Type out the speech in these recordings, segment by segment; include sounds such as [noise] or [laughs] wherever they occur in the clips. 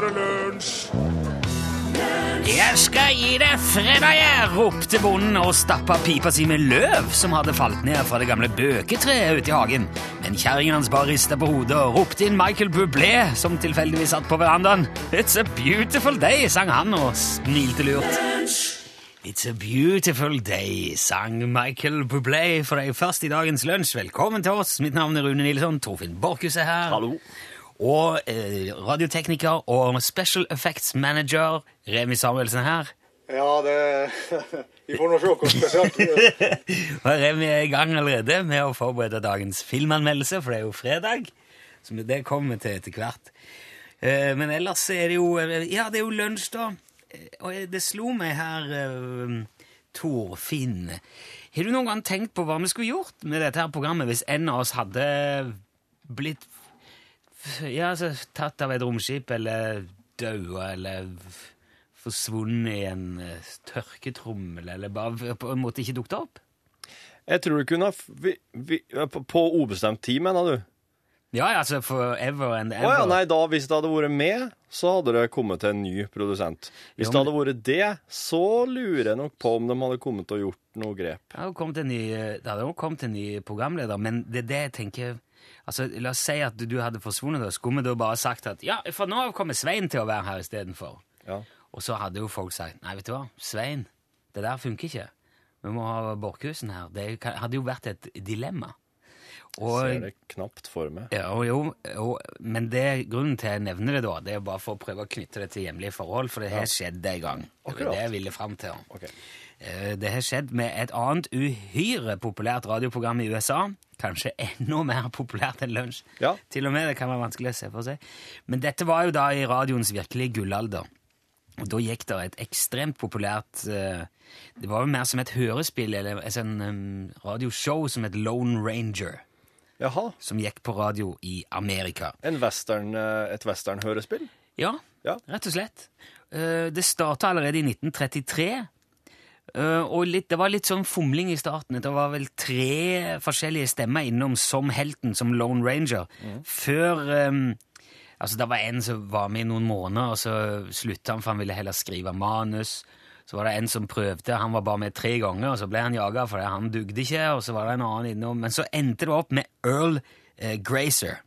er det lunsj! Jeg skal gi deg fredag, jeg, ropte bonden og stappa pipa si med løv som hadde falt ned fra det gamle bøketreet ute i hagen. Men kjerringen hans bare rista på hodet og ropte inn Michael Bublé, som tilfeldigvis satt på verandaen. It's a beautiful day, sang han og smilte lurt. It's a beautiful day, sang Michael Bublé for deg først i dagens lunsj. Velkommen til oss. Mitt navn er Rune Nilsson. Torfinn Borchhus er her. Hallo. Og eh, radiotekniker og special effects manager Remi Samuelsen her. Ja, det [laughs] Vi får nå se hvor spesielt. [laughs] Og Remi er i gang allerede med å forberede dagens filmanmeldelse, for det er jo fredag. Så det kommer vi til etter hvert. Eh, Men ellers er det jo eh, Ja, det er jo lunsj, da. Eh, Og det slo meg her, eh, Torfinn Har du noen gang tenkt på hva vi skulle gjort med dette her programmet hvis en av oss hadde blitt ja, altså, tatt av et romskip, eller daua, eller forsvunnet i en eh, tørketrommel, eller bare på en måte ikke dukket opp? Jeg tror du kunne ha på, ubestemt tid, mener du? Ja, altså forever and Å Oh, ja, nei, da, hvis det hadde vært med, så hadde det kommet til en ny produsent. Hvis Jo, det hadde vært det, så lurer jeg nok på om de hadde kommet til å gjort noe grep. Det hadde kommet en ny, det hadde jo kommet en ny programleder, men det er det jeg tenker Altså, La oss si at du hadde forsvunnet, og Skulle vi da bare sagt at ja, for nå kommer Svein til å være her istedenfor? Ja. Og så hadde jo folk sagt nei, vet du hva, Svein, det der funker ikke. Vi må ha Borchhusen her. Det hadde jo vært et dilemma. Og, Ser det knapt for meg. ja, og jo, og, men det, grunnen til jeg nevner det, da, det er bare for å prøve å knytte det til hjemlige forhold, for det har skjedd en gang. Akkurat. det jeg ville fram til. Ok. Eh, Det har skjedd med et annet uhyre populært radioprogram i USA. Kanskje enda mer populært enn Lunsj. Ja. Til og med, det kan være vanskelig å se for seg. Men dette var jo da i radioens virkelige gullalder. Og da gikk det et ekstremt populært eh, Det var jo mer som et hørespill, eller et sånn radioshow som het Lone Ranger, Jaha. som gikk på radio i Amerika. En western, eh, et western-hørespill? Ja, Ja. rett og slett. Eh, Det starta allerede i 1933. eh, Og litt, det var litt sånn fomling i starten. Det var vel tre forskjellige stemmer innom som helten, som Lone Ranger. Før um, Altså, det var en som var med i noen måneder, og så slutta han, for han ville heller skrive manus. Så var det en som prøvde, han var bare med tre ganger, og så ble han jaga fordi han dugde ikke, og så var det en annen innom. Men så endte det opp med Earl eh, Grazer.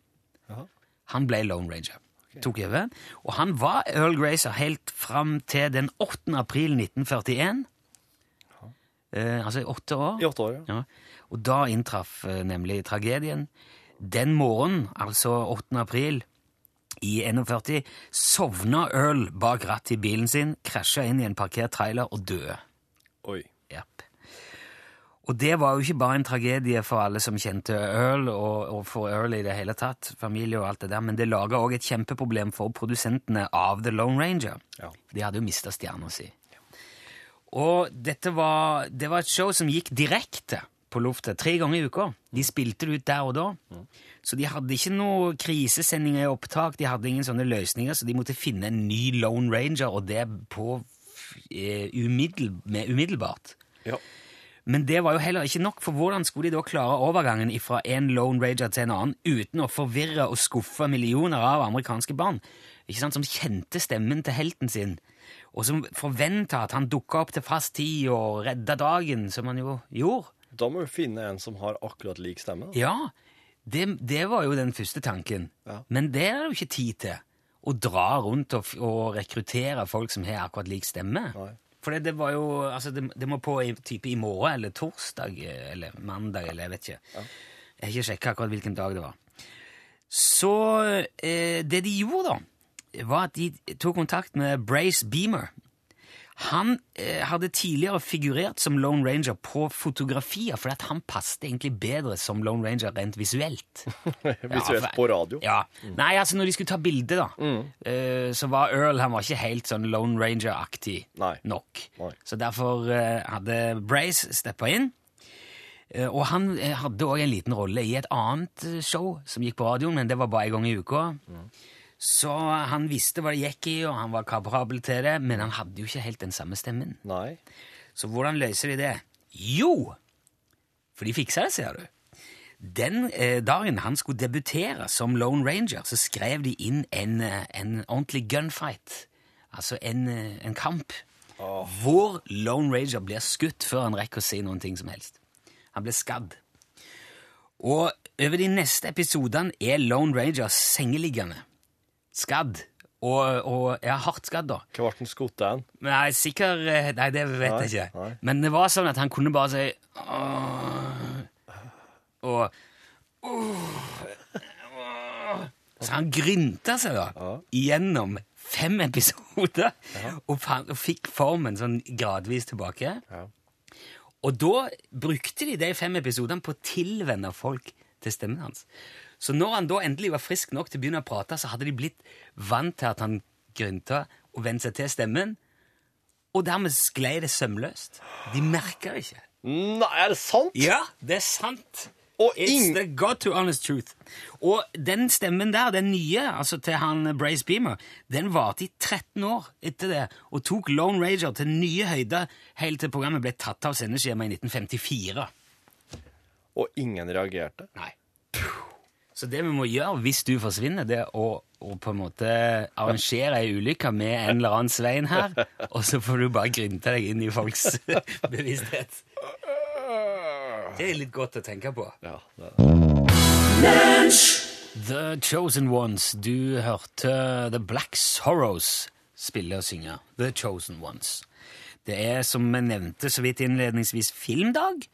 Aha. Han ble Lone Ranger. Tok over. Og han var Earl Grazer helt fram til den 8. april 1941. Eh, altså i åtte år. I åtte år, ja. Ja. Og da inntraff eh, nemlig tragedien. Den morgenen, altså 8. april i 41, sovna Earl bak rattet i bilen sin, krasja inn i en parkert trailer og døde. Oi. Yep. Og det var jo ikke bare en tragedie for alle som kjente Earl, og, og for Earl i det hele tatt, familie og alt det der, men det laga òg et kjempeproblem for produsentene av The Lone Ranger. Ja. De hadde jo mista stjerna si. Og dette var, det var et show som gikk direkte på lufta tre ganger i uka. De spilte det ut der og da. Så de hadde ikke noen krisesendinger i opptak, de hadde ingen sånne løsninger, så de måtte finne en ny Lone Ranger, og det på eh, umiddel, med umiddelbart. Ja. Men det var jo heller ikke nok, for hvordan skulle de da klare overgangen fra en Lone Ranger til en annen uten å forvirre og skuffe millioner av amerikanske barn ikke sant, som kjente stemmen til helten sin, og som forventa at han dukka opp til fast tid og redda dagen, som han jo gjorde? Da må vi finne en som har akkurat lik stemme. Da. Ja, det, det var jo den første tanken. Ja. Men det er det jo ikke tid til. Å dra rundt og, og rekruttere folk som har akkurat lik stemme. Nei. For det, var jo Altså, det, det må på i, type i morgen eller torsdag eh, eller mandag eller jeg vet ikke. Jeg har ikke sjekka akkurat hvilken dag det var. Så eh, det de gjorde, da, var at de tok kontakt med Brace Beamer. Han eh, hadde tidligere figurert som Lone Ranger på fotografier, fordi at han passet egentlig bedre som Lone Ranger rent visuelt. [laughs] Visuelt for- på radio. Ja. Nei, altså når de skulle ta bilde, da, eh, så var Earl han var ikke helt sånn Lone Ranger-aktig nok. Nei. Så derfor eh, hadde Brace steppa inn. Eh, og han eh, hadde òg en liten rolle i et annet eh, show som gikk på radioen, men det var bare en gang i uka. Så han visste hva det gikk i, og han var kapabel til det, men han hadde jo ikke helt den samme stemmen. Nei. Så hvordan løser de det? Jo! For de fiksa det, ser du. Den eh, dagen han skulle debutere som Lone Ranger, så skrev de inn en, eh, en ordentlig gunfight. Altså en, eh, en kamp. Hvor Lone Ranger blir skutt før han rekker å si noen ting som helst. Han blir skadd. Og over de neste episodene er Lone Ranger sengeliggende. Skadd. Og, og ja, hardt skadd, da. Hva ble den skutt av? Nei, sikker eh, Nei, det vet Nei, jeg ikke. nei. Men det var sånn at han kunne bare si «Åh», Og «Åh», Så han grynta seg da gjennom fem episoder og, fa- og fikk formen sånn gradvis tilbake. Ja. Og da brukte de de fem episodene på å tilvenne folk til stemmen hans. Så når han da endelig var frisk nok til å begynne å prate, så hadde de blitt vant til at han grynta og vente seg til stemmen, og dermed sklei det sømløst. De merka det ikke. Nei, er det sant? Ja, det er sant. Og It's the God to honest truth. Og den stemmen der, den nye, altså til han Brace Beamer, den varte i 13 år etter det, og tok Lone Rager til nye høyder helt til programmet ble tatt av sendeskjemaet i 1954. Og ingen reagerte? Nei. Så det vi må gjøre hvis du forsvinner, det er å, å på en måte arrangere ei ulykke med en eller annen Svein her, og så får du bare grynte deg inn i folks [laughs] bevissthet. Det er litt godt å tenke på. Ja. The Chosen Ones. Du hørte The Black Sorrows spille og synge. The Chosen Ones. Det er, som vi nevnte så vidt innledningsvis, filmdag.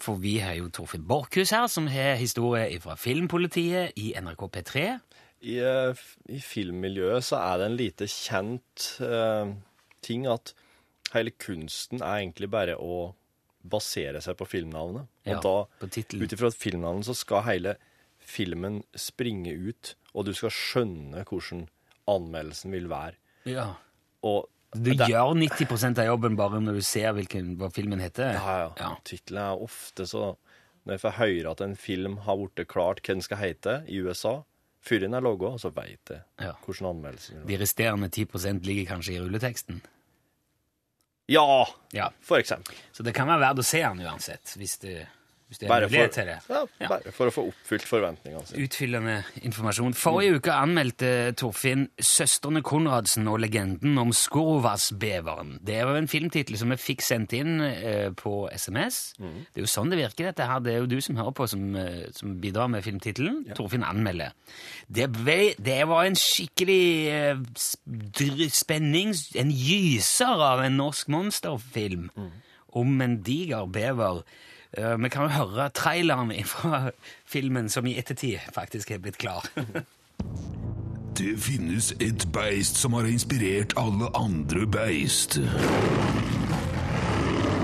For vi har jo Torfinn Borchhus her, som har historie fra Filmpolitiet i NRK P3. I, eh, I filmmiljøet så er det en lite kjent eh, ting at hele kunsten er egentlig bare å basere seg på filmnavnet. Og Ja, da, ut ifra filmnavnet, så skal hele filmen springe ut, og du skal skjønne hvordan anmeldelsen vil være. Ja. Og Du det- gjør 90% av jobben bare når du ser hvilken, hva filmen heter. Ja, ja. Ja. Tittelen er ofte så Når jeg får høre at en film har blitt klart hva den skal hete i USA, før den er logga, så veit jeg Ja. hvordan anmeldelsen. De resterende 10% ligger kanskje i rulleteksten. Ja, Ja. for eksempel. Så det kan være verdt å se den uansett, hvis det, hvis det er mulighet til det. ja, Ja. bare for å få oppfylt forventningene sine. Utfyllende informasjon. Forrige uke anmeldte Torfinn 'Søstrene Konradsen og legenden om Skorovas-beveren'. Det jo en filmtittel som vi fikk sendt inn eh, på SMS. Det er jo sånn det virker, dette her. Det er jo du som hører på, som, eh, som bidrar med filmtittelen. Torfinn anmelder. Det, ble, det var en skikkelig eh, spenning, en gyser av en norsk monsterfilm om en diger bever. Eh, Vi kan jo høre traileren fra filmen som i ettertid faktisk er blitt klar. [laughs] Det finnes et beist som har inspirert alle andre beist.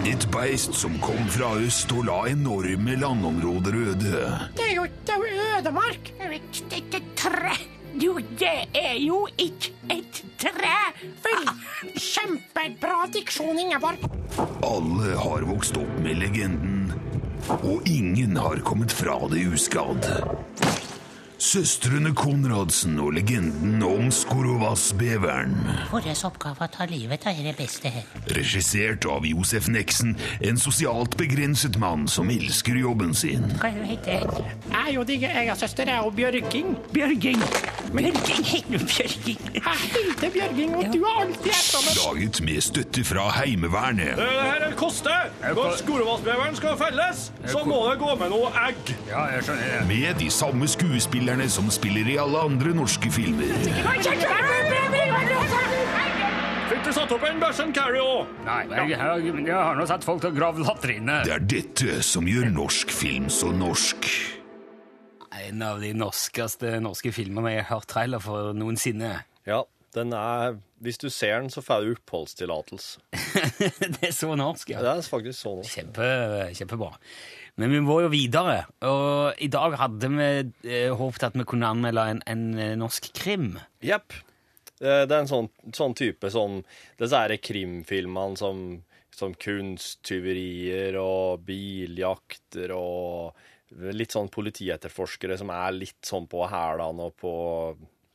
Et beist som kom fra øst og la enorme landområder øde. Det er jo, det er jo ødemark. Et, tre. Jo, det er jo ikke et tre. Vel, kjempebra diksjon, Ingeborg. Alle har vokst opp med legenden, og ingen har kommet fra det uskadd. Søstrene Konradsen og legenden om Skorovas-beveren. Vår oppgave er å ta livet av dere beste her. Regissert av Josef Neksen, en sosialt begrenset mann som elsker jobben sin. Hva heter du? Jeg og din egen søster er jo Bjørging. Bjørging. Bjørging heter du Bjørging. Jeg heter Bjørging, og du har alltid hetta meg. Laget med støtte fra Heimevernet. Det her koster! Når skolevassbeveren skal felles, så må det gå med noe egg. Med de samme skuespillerne som spiller i alle andre norske filmer. Fikk du satt opp en Bæsjen Carrie òg? Nei, jeg, jeg, jeg har nå sett folk til å grave latriner. Det er dette som gjør norsk film så norsk. En av de norskeste norske filmene jeg har hørt trailer for noensinne. Ja, den er Hvis du ser den, så får du oppholdstillatelse. [laughs] det er så norsk, ja. Det er faktisk sånn. Kjempe, kjempebra. Men vi må jo videre, og i dag hadde vi eh, håpet at vi kunne anmelde en, en eh, norsk krim. Jepp. Eh, Det er en sånn, sånn type sånn Disse her krimfilmene som, som kunsttyverier og biljakter og litt sånn politietterforskere som er litt sånn på hælene og på,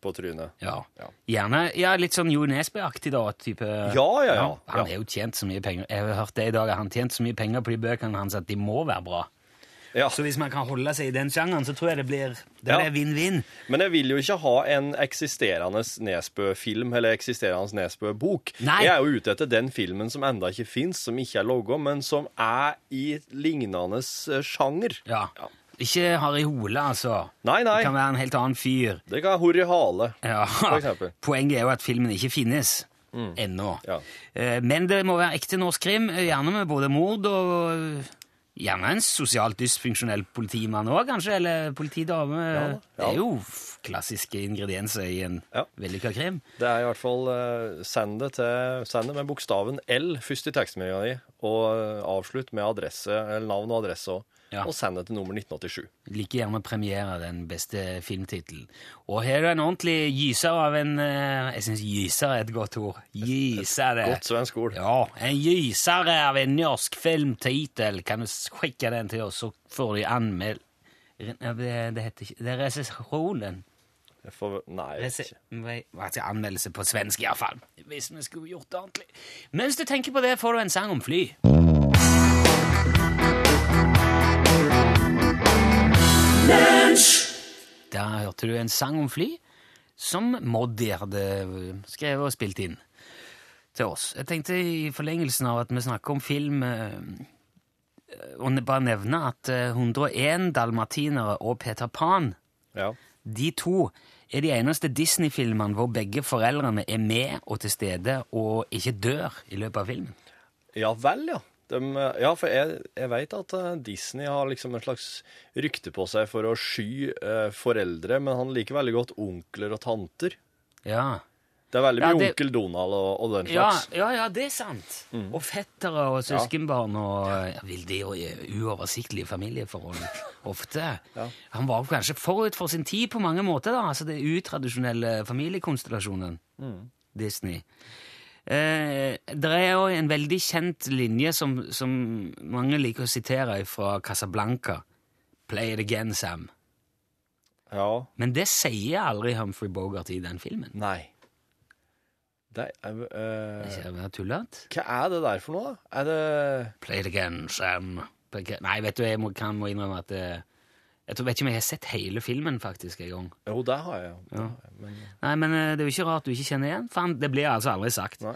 på trynet. Ja. Ja. Gjerne ja, litt sånn Jo Nesbø-aktig, da. Type. Ja, ja, ja. Han er jo tjent så mye penger. Jeg har hørt det i dag, han tjent så mye penger på de bøkene hans at de må være bra. Ja. Så hvis man kan holde seg i den sjangeren, så tror jeg det blir det Ja. vinn-vinn. Men jeg vil jo ikke ha en eksisterende Nesbø-film eller eksisterende Nesbø-bok. Jeg er jo ute etter den filmen som enda ikke fins, som ikke er logga, men som er i lignende sjanger. Ja. Ja. Ikke Harry Hole, altså. Nei, nei. Det kan være en helt annen fyr. Det kan være Horry Hale, Ja. for eksempel. [laughs] Poenget er jo at filmen ikke finnes ennå. Ja. Eh, Men det må være ekte norsk krim, eh, gjerne med både mord og eh, Gjerne en sosialt dysfunksjonell politimann òg, kanskje, eller politidame. ja. Det er jo klassiske ingredienser i en Ja. vellykka krim. Det er i hvert fall uh, Send det til Send det med bokstaven L først i tekstmeldinga di, og avslutt med adresse, eller navn og adresse òg. Ja. Og det til nummer 1987. Like gjerne premiere den beste filmtittelen. Og her er en ordentlig gyser av en eh, Jeg syns gyser er et godt ord. Gyser det. Godt svensk ord. Ja, en gyser av en norsk filmtittel. Kan du skikke den til oss, så får de anmeld... Det, det heter ikke Det er resesjonen. Jeg får, nei, ikke. Hva heter anmeldelse på svensk, iallfall. Hvis vi skulle gjort det ordentlig. Mens du tenker på det, får du en sang om fly. Der hørte du en sang om fly som Moddi hadde skrevet og spilt inn til oss. Jeg tenkte i forlengelsen av at vi snakker om film eh, og bare nevne at eh, 101 dalmatinere og Peter Pan Ja. de to er de eneste Disney-filmene hvor begge foreldrene er med og til stede og ikke dør i løpet av filmen. ja vel, ja. Eh, ja, for jeg, jeg vet at eh, Disney har liksom en slags rykte på seg for å sky eh, foreldre, men han liker veldig godt onkler og tanter. Ja, Det er veldig Ja, mye det- onkel Donald og, og den slags. ja, ja det er sant. Og fettere og søskenbarn og ja, veldig uoversiktlige familieforhold [laughs] ofte. Han var kanskje forut for sin tid på mange måter, da. Altså det utradisjonelle familiekonstellasjonen. Disney. Eh, det er jo en veldig kjent linje som, som mange liker å sitere fra Casablanca. Play it again, Sam. Ja. Men det sier aldri Humphrey Bogart i den filmen. Nei. Det er, uh, det tullete? hva er det der for noe, da? Er det Play it again, Sam. Nei, vet du, jeg må, kan må innrømme at det, Jeg vet ikke om jeg har sett hele filmen faktisk en gang. Jo, det har jeg. Det har jeg, Men Nei, men eh, det er jo ikke rart du ikke kjenner igjen, Fan, det blir altså aldri sagt. Nei.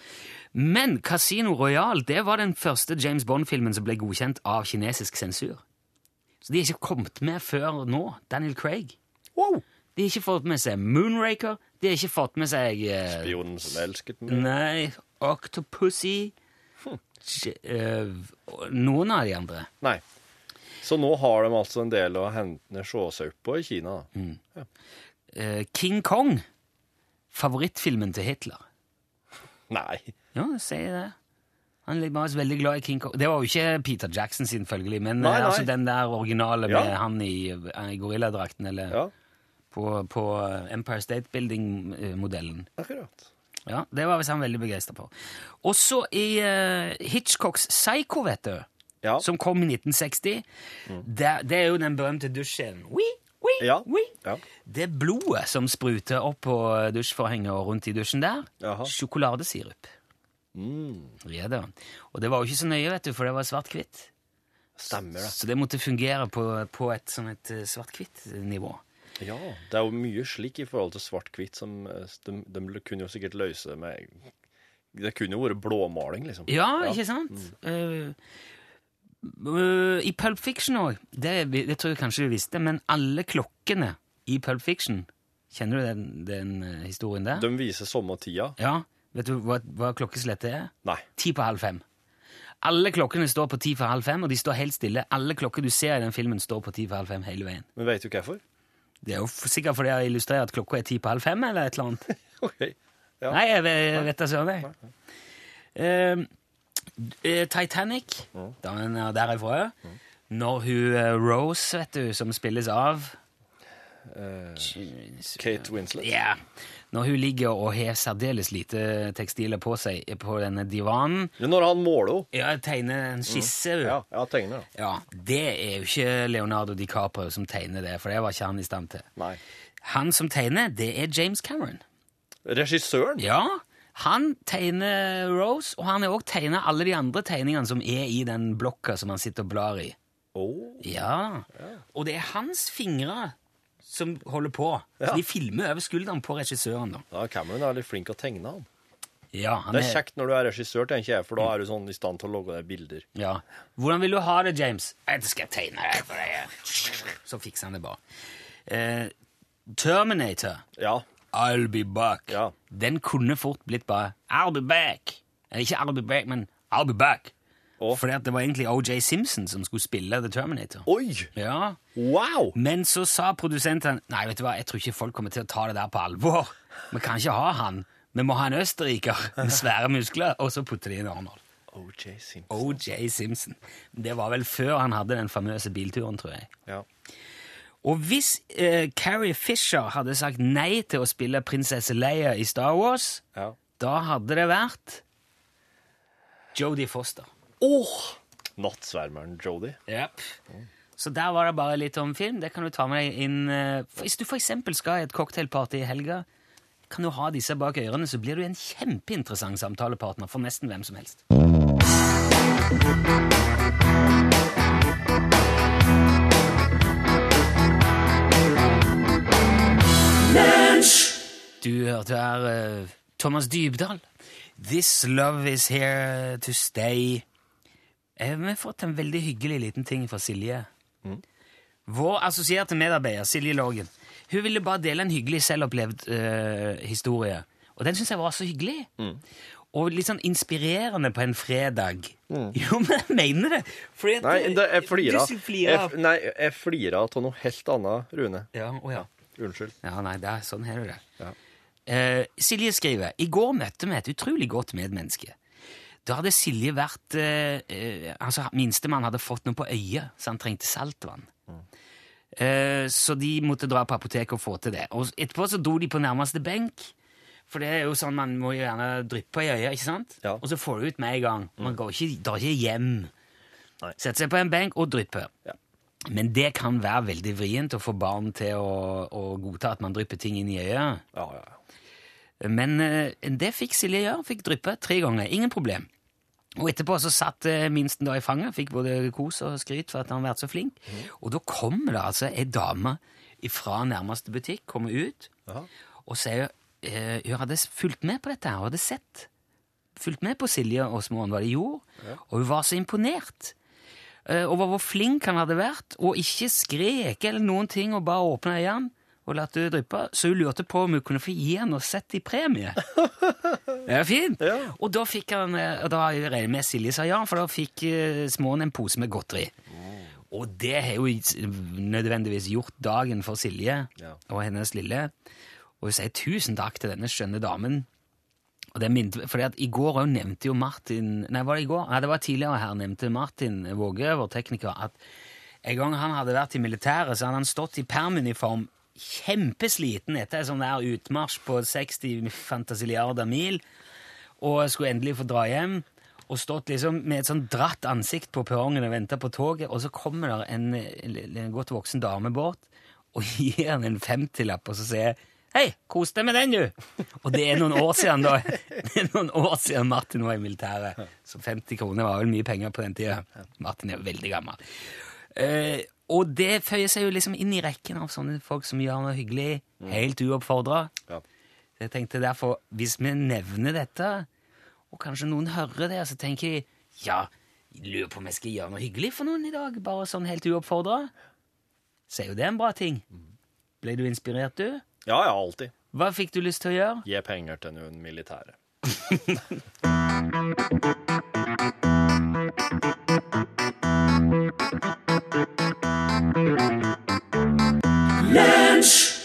Men Casino Royale det var den første James Bond-filmen som ble godkjent av kinesisk sensur. Så de er ikke kommet med før nå. Daniel Craig. wow! De har ikke fått med seg Moonraker. De har ikke fått med seg eh, Spionen som elsket meg. Nei, Octopussy Hm. Uh, Noen av de andre. Nei. Så nå har de altså en del å hente sjåsaup på i Kina. da. Eh, King Kong. Favorittfilmen til Hitler. Nei. Ja, sier det. Han bare veldig glad i King Kong. Det var jo ikke Peter Jackson sin, følgelig, men Nei, eh, nei. altså den der originale Ja. med han i, eh, i gorilladrakten, eller Ja, på, på Empire State Building-modellen. akkurat. Ja, det var visst han veldig begeistra for. Også i uh, Hitchcocks Psycho, vet du, Ja. som kom i 1960. Det, det er jo den berømte dusjen. Oui, oui, Ja. oui. Ja. Det blodet som spruter opp på dusjforhenget og rundt i dusjen der, Aha. sjokoladesirup. Ja da. Og det var jo ikke så nøye, vet du, for det var svart-hvitt. Stemmer det. Så det måtte fungere på, på et sånn et eh, svart-hvitt-nivå. Ja, det er jo mye slik i forhold til svart-hvitt som eh, de, de kunne jo sikkert løse med Det kunne jo vært blåmaling, liksom. Ja, ikke sant? Mm. eh, I Pulp Fiction òg, det, det tror jeg kanskje du visste, men alle klokkene i Pulp Fiction Kjenner du den, den eh, historien der? De viser sommertida. tida. Ja, Vet du hva, hva klokkeslettet er? Nei. Ti på halv fem. Alle klokkene står på ti for halv fem, og de står helt stille. Alle klokker du ser i den filmen, står på ti for halv fem hele veien. Men vet du hvorfor? Det er jo sikkert fordi jeg illustrerer at klokka er ti på halv fem, eller et eller annet. [laughs] Ok. Ja. Nei, jeg vet, jeg vet da søren, jeg. den er Titanic, jeg fra. Mm. Når hun eh, Rose, vet du, som spilles av Kate Winslet. Ja. Når hun ligger og har særdeles lite tekstiler på seg på denne divanen Ja, når han måler henne. Ja, tegner en skisse. Mm. Ja, ja, tegner. Ja, Det er jo ikke Leonardo DiCaprio som tegner det, for det var ikke han i stand til. Nei. Han som tegner, det er James Cameron. Regissøren? Ja, han tegner Rose, og han har også tegnet alle de andre tegningene som er i den blokka som han sitter og blar i. Oh. Ja. Og det er hans fingre som holder på. Så de filmer over skulderen på regissøren. da. Ja, Cameron er litt flink til å tegne, han. Ja, han Det er kjekt når du er regissør, tenker jeg, for da er du sånn i stand til å lage deg bilder. Ja. Hvordan vil du ha det, James? Jeg skal tegne det for deg. Så fikser han det bare. Eh, Terminator, Ja. I'll be back. Ja. Den kunne fort blitt bare I'll be back. Eller ikke I'll be back, men I'll be back. Oh. Fordi at det var egentlig OJ Simpson som skulle spille The Terminator. Oi! Ja. Wow! Men så sa produsenten Nei, vet du hva, jeg tror ikke folk kommer til å ta det der på alvor. Vi kan ikke ha han. Vi må ha en østerriker med svære muskler, og så putter de inn Arnold. OJ Simpson. OJ Simpson. Det var vel før han hadde den famøse bilturen, tror jeg. Ja. Og hvis eh, Carrie Fisher hadde sagt nei til å spille prinsesse Leia i Star Wars, ja. da hadde det vært Jodie Foster. Åh! Nattsvermeren Jodie. Yep. Så der var det bare litt om film. Det kan du ta med deg inn eh, Hvis du eksempel skal i et cocktailparty i helga, kan du ha disse bak ørene, så blir du en kjempeinteressant samtalepartner for nesten hvem som helst. Du hørte her uh, Thomas Dybdahl. This love is here to stay. Eh, Vi har fått en veldig hyggelig liten ting fra Silje. Vår assosierte medarbeider, Silje Lågen, hun ville bare dele en hyggelig selvopplevd uh, historie. Og den syns jeg var så hyggelig. Og litt sånn inspirerende på en fredag. [laughs] Jo, men jeg mener det! Fordi at, Nei, det, jeg Du flirer. flirer Jeg, nei, jeg flirer av noe helt annet, Rune. Ja, oh ja. Unnskyld. Ja, nei, det er, sånn er det. Ja. Eh, Silje skriver I går møtte vi et utrolig godt medmenneske. Da hadde Silje vært eh, eh, Altså, minstemann hadde fått noe på øyet, så han trengte saltvann. Eh, så de måtte dra på apoteket og få til det. Og etterpå så dro de på nærmeste benk. For det er jo sånn man må jo gjerne dryppe i øyet, ikke sant? Ja. Og så får du ut med en gang. Man går ikke, drar ikke hjem. Setter seg på en benk og drypper. Ja. Men det kan være veldig vrient å få barn til å, å godta at man drypper ting inn i øyet. Ja, ja. Men eh, det fikk Silje gjøre. Fikk dryppe tre ganger. Ingen problem. Og etterpå så satt eh, minsten da i fanget, fikk både kos og skryt for at han har vært så flink. Og da kommer det altså ei dame fra nærmeste butikk, kommer ut ja. og sier eh, hun hadde fulgt med på dette her, hun hadde sett. Fulgt med på Silje og Småen, hva de gjorde, og hun var så imponert. Eh, over hvor flink han hadde vært, og ikke skrek eller noen ting, og bare åpna øynene og latt det dryppe. Så hun lurte på om hun kunne få gi han noe sett i premie. [laughs] Det er fint! Ja. Og da fikk han, eh, og da regner jeg med Silje sa ja, for da fikk eh, Småen en pose med godteri. Og det har jo nødvendigvis gjort dagen for Silje Ja. og hennes lille. Og hun sier tusen takk til denne skjønne damen. Og det minte, fordi at I går òg nevnte jo Martin Nei, var det i går? Nei, det var tidligere her nevnte Martin Våge, vår tekniker, at en gang han hadde vært i militæret, så hadde han stått i permuniform kjempesliten etter en sånn der utmarsj på 60 fantasiliarder mil, og skulle endelig få dra hjem. Og stått liksom med et sånn dratt ansikt på perrongen og venta på toget, og så kommer der en, en, godt voksen dame bort og gir han en femtilapp og så sier Hei, kos deg med den, du! Og det er noen år siden da. Det er noen år siden Martin var i militæret. Så 50 kroner var vel mye penger på den tida. Martin er jo veldig gammel. Uh, og det føyer seg jo liksom inn i rekken av sånne folk som gjør noe hyggelig, helt uoppfordra. Ja. Jeg tenkte derfor, hvis vi nevner dette, og kanskje noen hører det, så tenker jeg ja, jeg lurer på om jeg skal gjøre noe hyggelig for noen i dag, bare sånn helt uoppfordra. Så er jo det en bra ting. Ble du inspirert, du? Ja, ja, alltid. Hva fikk du lyst til å gjøre? Gi penger til noen militære.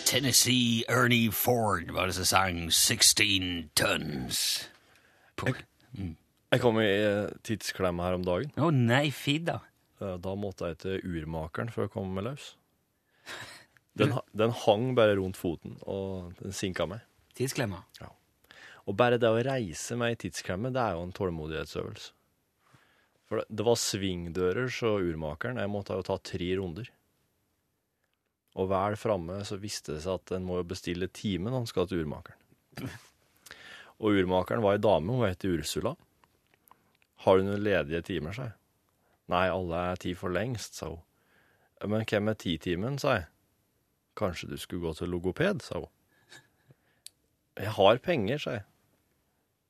Tennessee Ernie Ford var det som sang 16 Tons. På- Jeg kom i eh, tidsklemme her om dagen. Å nei, fy da. Eh, Da måtte jeg til urmakeren for å komme meg løs. Den, den hang bare rundt foten, og den sinka meg. Tidsklemmer. Og bare det å reise meg i tidsklemme, det er jo en tålmodighetsøvelse. For det, det var svingdører, så urmakeren, jeg måtte jo ta tre runder. Og vel framme så visste det seg at en må jo bestille time når han skal til urmakeren. Og urmakeren var ei dame, hun heter Ursula. Har du noen ledige timer, sa jeg. Nei, alle er ti for lengst, sa hun. Men hvem er titimen, sa jeg. Kanskje du skulle gå til logoped, sa hun. Jeg har penger, sa jeg.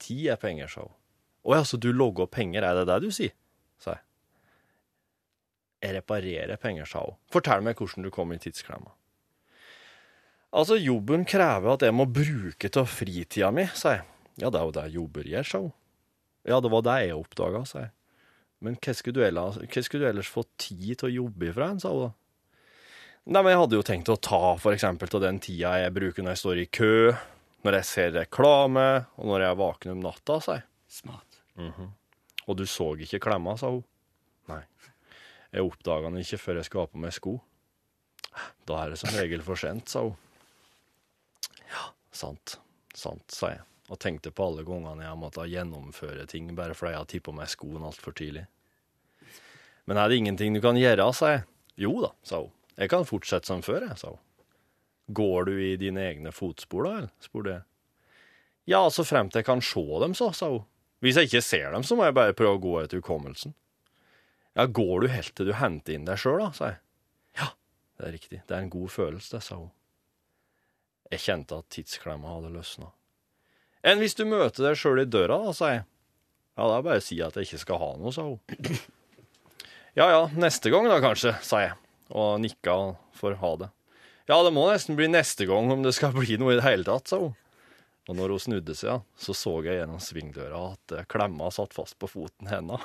Ti er penger, sa hun. Å ja, så du logger penger, er det det du sier? sa jeg. Jeg reparerer penger, sa hun. Fortell meg hvordan du kom i tidsklemma. Altså, jobben krever at jeg må bruke av fritida mi, sa jeg. Ja, det er jo det jobber gjør, sa hun. Ja, det var det jeg oppdaga, sa jeg. Men hva skulle du ellers, hva skulle du ellers få tid til å jobbe ifra, sa hun da. Nei, men jeg hadde jo tenkt å ta eksempel til den tida jeg bruker når jeg står i kø, når jeg ser reklame, og når jeg er vaken om natta, sa jeg. Smart. Og du så ikke klemma, sa hun. Nei. Jeg oppdaga den ikke før jeg skulle ha på meg sko. Da er det som regel for sent, sa hun. Ja, sant. Sant, sa jeg. Og tenkte på alle gangene jeg måtte gjennomføre ting bare fordi jeg hadde tippa meg skoen altfor tidlig. Men er det ingenting du kan gjøre, sa jeg. Jo da, sa hun. Jeg kan fortsette som før, jeg, sa hun. Går du i dine egne fotspor, da, eller? spurte jeg. Ja, så fremt jeg kan se dem, så, sa hun. Hvis jeg ikke ser dem, så må jeg bare prøve å gå etter hukommelsen. Ja, går du helt til du henter inn deg sjøl, da, sa jeg. Ja, det er riktig. Det er en god følelse, sa hun. Jeg kjente at tidsklemma hadde løsna. Enn hvis du møter deg sjøl i døra, da, sa jeg. Ja, da bare si at jeg ikke skal ha noe, sa hun. [clears throat] Ja ja, neste gang da, kanskje, sa jeg, og nikka for ha det. Ja, det må nesten bli neste gang om det skal [laughs] bli noe i det hele tatt, sa hun. Og når hun snudde seg, så så jeg gjennom svingdøra at eh, klemma satt fast på foten hennes.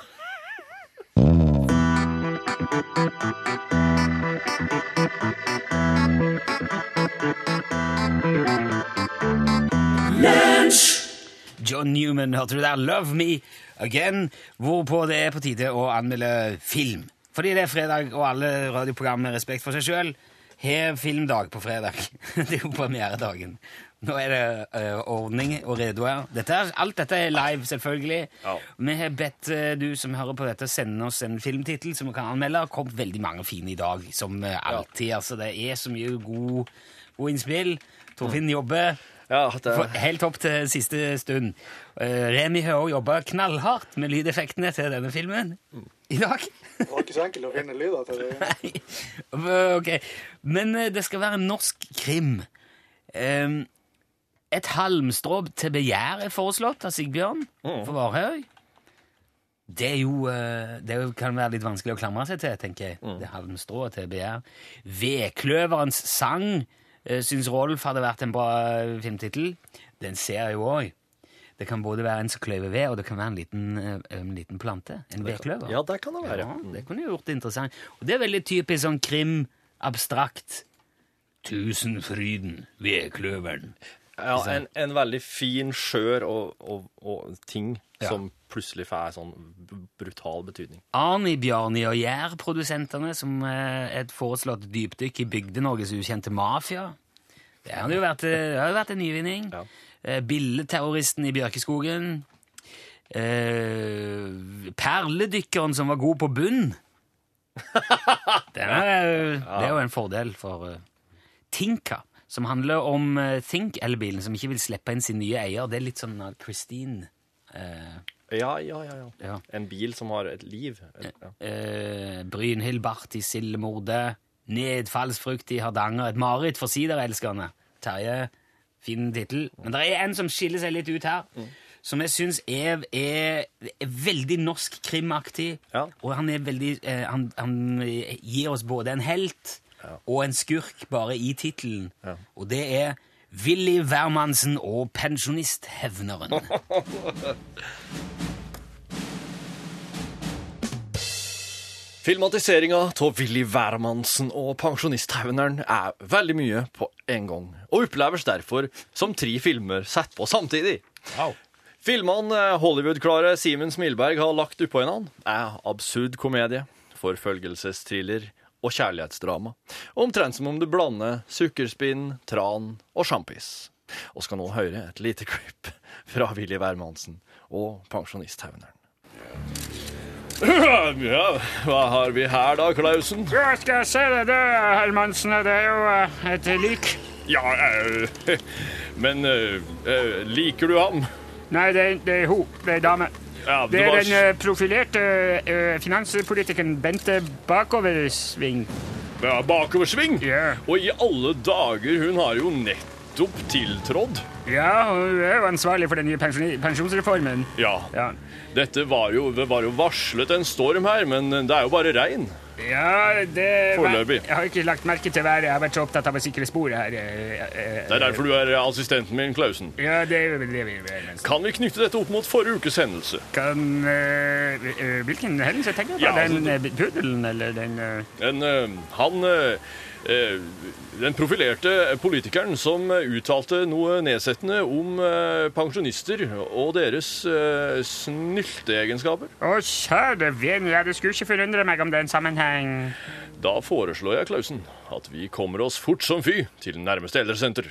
John Newman, hørte du der? Love Me Again. Hvorpå det er på tide å anmelde film. Fordi det er fredag, og alle radioprogram med respekt for seg sjøl har filmdag på fredag. [laughs] det er jo premieredagen. Nå er det eh, ordning og redo her. Dette er, alt dette er live, selvfølgelig. Ja. Vi har bedt eh, du som hører på dette, sende oss en filmtittel som vi kan anmelde. Det har kommet veldig mange fine i dag, som eh, alltid. Altså, det er så mye god, god innspill. Torfinn jobber. Ja, det helt opp til siste stund. Uh, Remi også jobba knallhardt med lydeffektene til denne filmen i dag. Det var ikke så enkelt å finne lyder til det. Nei. ok. Men eh, det skal være en norsk krim. Um, et halmstrå til begjær er foreslått av Sigbjørn for Varhaug. Det er jo eh, Det kan være litt vanskelig å klamre seg til, tenker jeg. Det halmstrået til begjær. Vedkløverens sang uh, syns Rolf hadde vært en bra eh, filmtittel. Den ser jeg jo òg. Det kan både være en som kløyver ved, og det kan være en liten, eh, en liten plante. En vedkløver. Ja, det kan det være. Ja, det kunne gjort det interessant. Og det er veldig typisk sånn krim, abstrakt. Tusenfryden, vedkløveren. Ja, en, en veldig fin, skjør og, og, og ting Ja. som plutselig får sånn brutal betydning. Arni, Bjarni og Gjær-produsentene, som eh, er et foreslått dypdykk i Bygde-Norges ukjente mafia. Det har jo vært, eh, det har vært en nyvinning. Ja. Eh, Billeterroristen i Bjørkeskogen. Eh, perledykkeren som var god på bunn. [laughs] Det er, det er jo en fordel for eh, Tinka, som handler om Think-elbilen som ikke vil slippe inn sin nye eier. Det er litt sånn Christine Ja, ja, ja, ja. Ja. En bil som har et liv. Ja. eh, Brynhild Barth i Sildemordet, Nedfallsfrukt i Hardanger, et mareritt for siderelskerne. Terje, fin tittel. Men det er en som skiller seg litt ut her, som jeg syns er, er, er veldig norsk krimaktig. Ja. Og han er veldig eh, han, han gir oss både en helt og en skurk bare i tittelen. Ja. Og det er Willy Wermansen og pensjonisthevneren. [laughs] Filmatiseringa av Willy Wærmannsen og Pensjonisthevneren er veldig mye på en gang, og oppleves derfor som tre filmer satt på samtidig. Wow. Filmene eh, Hollywood-klare Simen Smilberg har lagt oppå hverandre, er absurd komedie, forfølgelsesthriller og kjærlighetsdrama. Omtrent som om du blander sukkerspinn, tran og sjampis. Og skal nå høre et lite [laughs] klipp fra Willy Wærmannsen og Pensjonisthevneren. [laughs] Ja, hva har vi her da, Klausen? Ja, skal jeg se det, det, Hermansen. Det er jo eh, et lik. Ja, eh, [laughs] men eh, liker du ham? Nei, det, det er ho. Det er dame. Ja, Det er var- den eh, profilerte finanspolitikeren Bente Bakoversving. Ja, bakoversving. Yeah. Og i alle dager, hun har jo nettopp tiltrådt. Ja, hun er jo ansvarlig for den nye pensjonsreformen. Ja. Ja. Dette var jo, det var jo varslet en storm her, men det er jo bare regn. Ja, det Foreløpig. Jeg har ikke lagt merke til været. Jeg har vært så opptatt av å sikre sporet her. eh, eh, Det er derfor du er assistenten min, Klausen. Ja, det er det vi er. Kan vi knytte dette opp mot forrige ukes hendelse? Kan eh, Hvilken hendelse tenker du på? Ja, altså, den pudelen, puddelen, eller den uh... En, uh, han Den profilerte politikeren som eh, uttalte noe nedsettende om eh, pensjonister og deres uh, snylteegenskaper. Å, kjære vene, ja, det skulle ikke forundre meg om det er en sammenheng. Da foreslår jeg, Klausen, at vi kommer oss fort som fy til nærmeste eldresenter.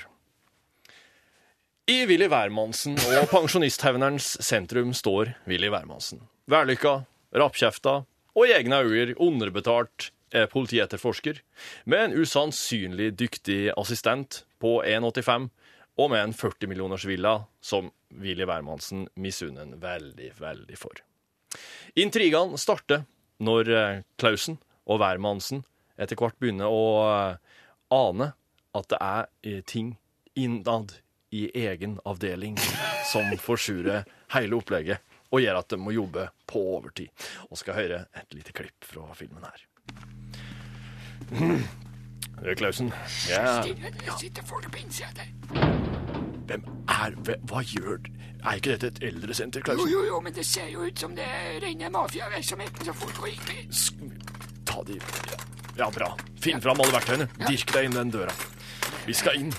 I Willy Wærmannsen og [laughs] pensjonisthevnerens sentrum står Willy Wærmannsen. Vellykka, rappkjefta og i egne øyne underbetalt eh, politietterforsker, med en usannsynlig dyktig assistent på 1,85 og med en 40 millioners villa som Willy Wermansen misunner veldig, veldig for. Intrigene starter når Clausen Klausen og Wermansen etter hvert begynner å eh, ane at det er eh, ting innad i egen avdeling som forsurer hele opplegget og gjør at de må jobbe på overtid. Og skal høre et lite klipp fra filmen her. Klausen, ja, Det sitter folk på innsida der. hvem er hva, gjør Er ikke dette et eldresenter, Jo, Klausen? jo, jo, men det ser jo ut som det er rene mafiavirksomheten som foregår inni. Ta de ja, bra. Finn fram alle verktøyene. Dirk deg inn den døra. Vi skal inn.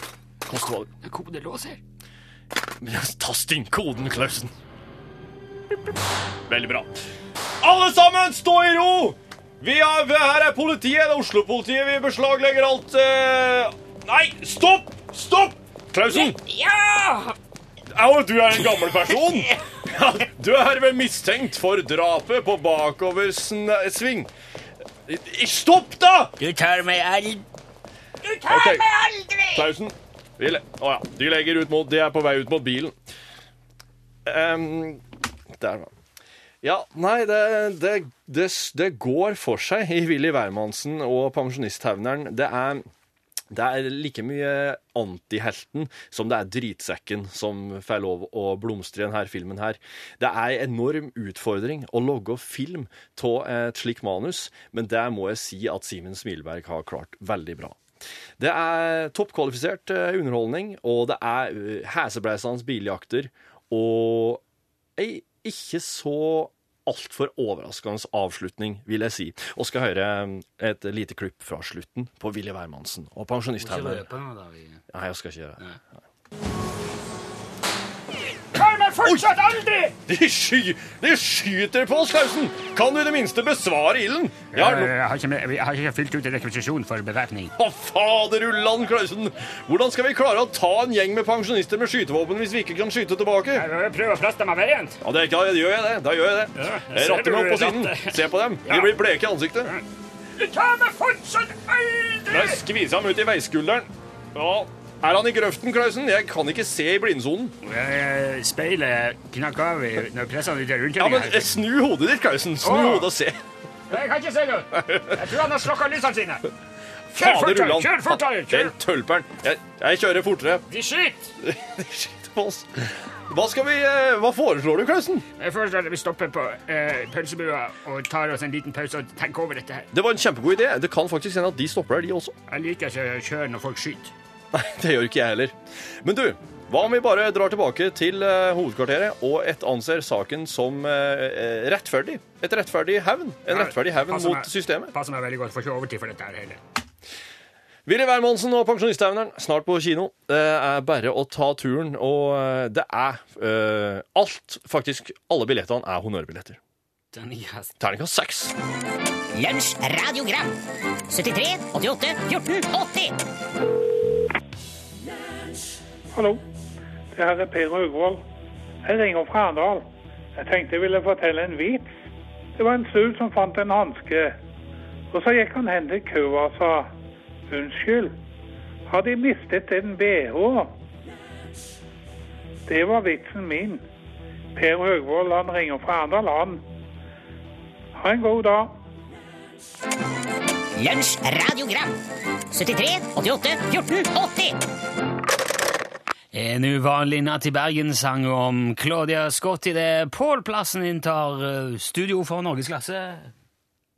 Koste hva det Det kodelås her. Ta Tast inn koden, Klausen. Veldig bra. Alle sammen, stå i ro! Vi er, vi- her er politiet, det er Oslo-politiet. Vi beslaglegger alt eh, Nei, stopp! Stopp! Klausen! Ja! Au, du er en gammel person. [laughs] Ja, du er vel mistenkt for drapet på bakoversving. Stopp, da! Du tar meg aldri Du tar okay. meg aldri! Klausen. Vi le oh, ja. De legger ut mot De er på vei ut mot bilen. Um, der, da. Ja, nei, det, det, det, det går for seg i Willy Wermansen og pensjonisthevneren. Det er, det er like mye antihelten som det er dritsekken som får lov å blomstre i denne filmen her. Det er en enorm utfordring å logge film av et slikt manus, men det må jeg si at Simen Smilberg har klart veldig bra. Det er toppkvalifisert eh, underholdning, og det er hesebleisende biljakter og ei ikke så altfor overraskende avslutning, vil jeg si. Og skal høre eh, et lite klipp fra slutten på Willy Wermansen og pensjonisthevner. Nei, jeg skal ikke gjøre det. Nei. Fortsatt aldri! De, sky, de skyter på oss, Klausen! Kan du i det minste besvare ilden? Jeg har no Jeg har ikke, jeg har ikke fylt ut en rekvisisjon for bevæpning. Å, faderullan, Klausen! Hvordan skal vi klare å ta en gjeng med pensjonister med skytevåpen hvis vi ikke kan skyte tilbake? Jeg prøver å plaste meg variant. Ja, det er da gjør jeg det. Da gjør jeg det. Ja, ratter meg opp på siden. Se på dem. De Ja. blir bleke i ansiktet. Du tar meg fortsatt aldri! Jeg skviser ham ut i veiskulderen. Ja. Er han i grøften, Klausen? Jeg kan ikke se i blindsonen. Eh, Speilet knakk av når pressene presset rundt. Ja, men Snu hodet ditt, Klausen. Snu Åh. hodet og se. Jeg kan ikke se noe. Jeg tror han har slokka lysene sine. Kjør fortere! Kjør fortere! Den tølperen. Jeg, jeg kjører fortere. De skyter! [laughs] De skyter på oss. Hva skal vi eh, Hva foreslår du, Klausen? Jeg foreslår at vi stopper på eh, pølsebua og tar oss en liten pause og tenker over dette her. Det var en kjempegod idé. Det kan faktisk hende at de stopper der, de også. Jeg liker ikke å kjøre når folk skyter. Nei, det gjør ikke jeg heller. Men du, hva om vi bare drar tilbake til eh, hovedkvarteret og et anser saken som eh, eh, rettferdig? Et rettferdig hevn. En rettferdig hevn Passer mot meg- systemet. Passer meg veldig godt. Får ikke overtid for dette her heller. Willy Wermansen og Pensjonisthevneren, snart på kino. Det er bare å ta turen, og eh, det er eh, alt, faktisk alle billettene er honnørbilletter. Terningkast seks. Lunsj radiogram 73 88 14 80 Hallo, det her er Per Rugvold. Jeg ringer fra Arendal. Jeg tenkte jeg ville fortelle en vits. Det var en sud som fant en hanske. Og så gikk han hen til køa og sa Unnskyld, har De mistet en bh? Det var vitsen min. Per Høgvold, han ringer fra Arendal. Ha en god dag. Lunsj radiogram 73 88 14 80 En uvanlig natt i Bergen sang om Claudia Scott idet Pål Plassen inntar eh, studio for Norgesklasse.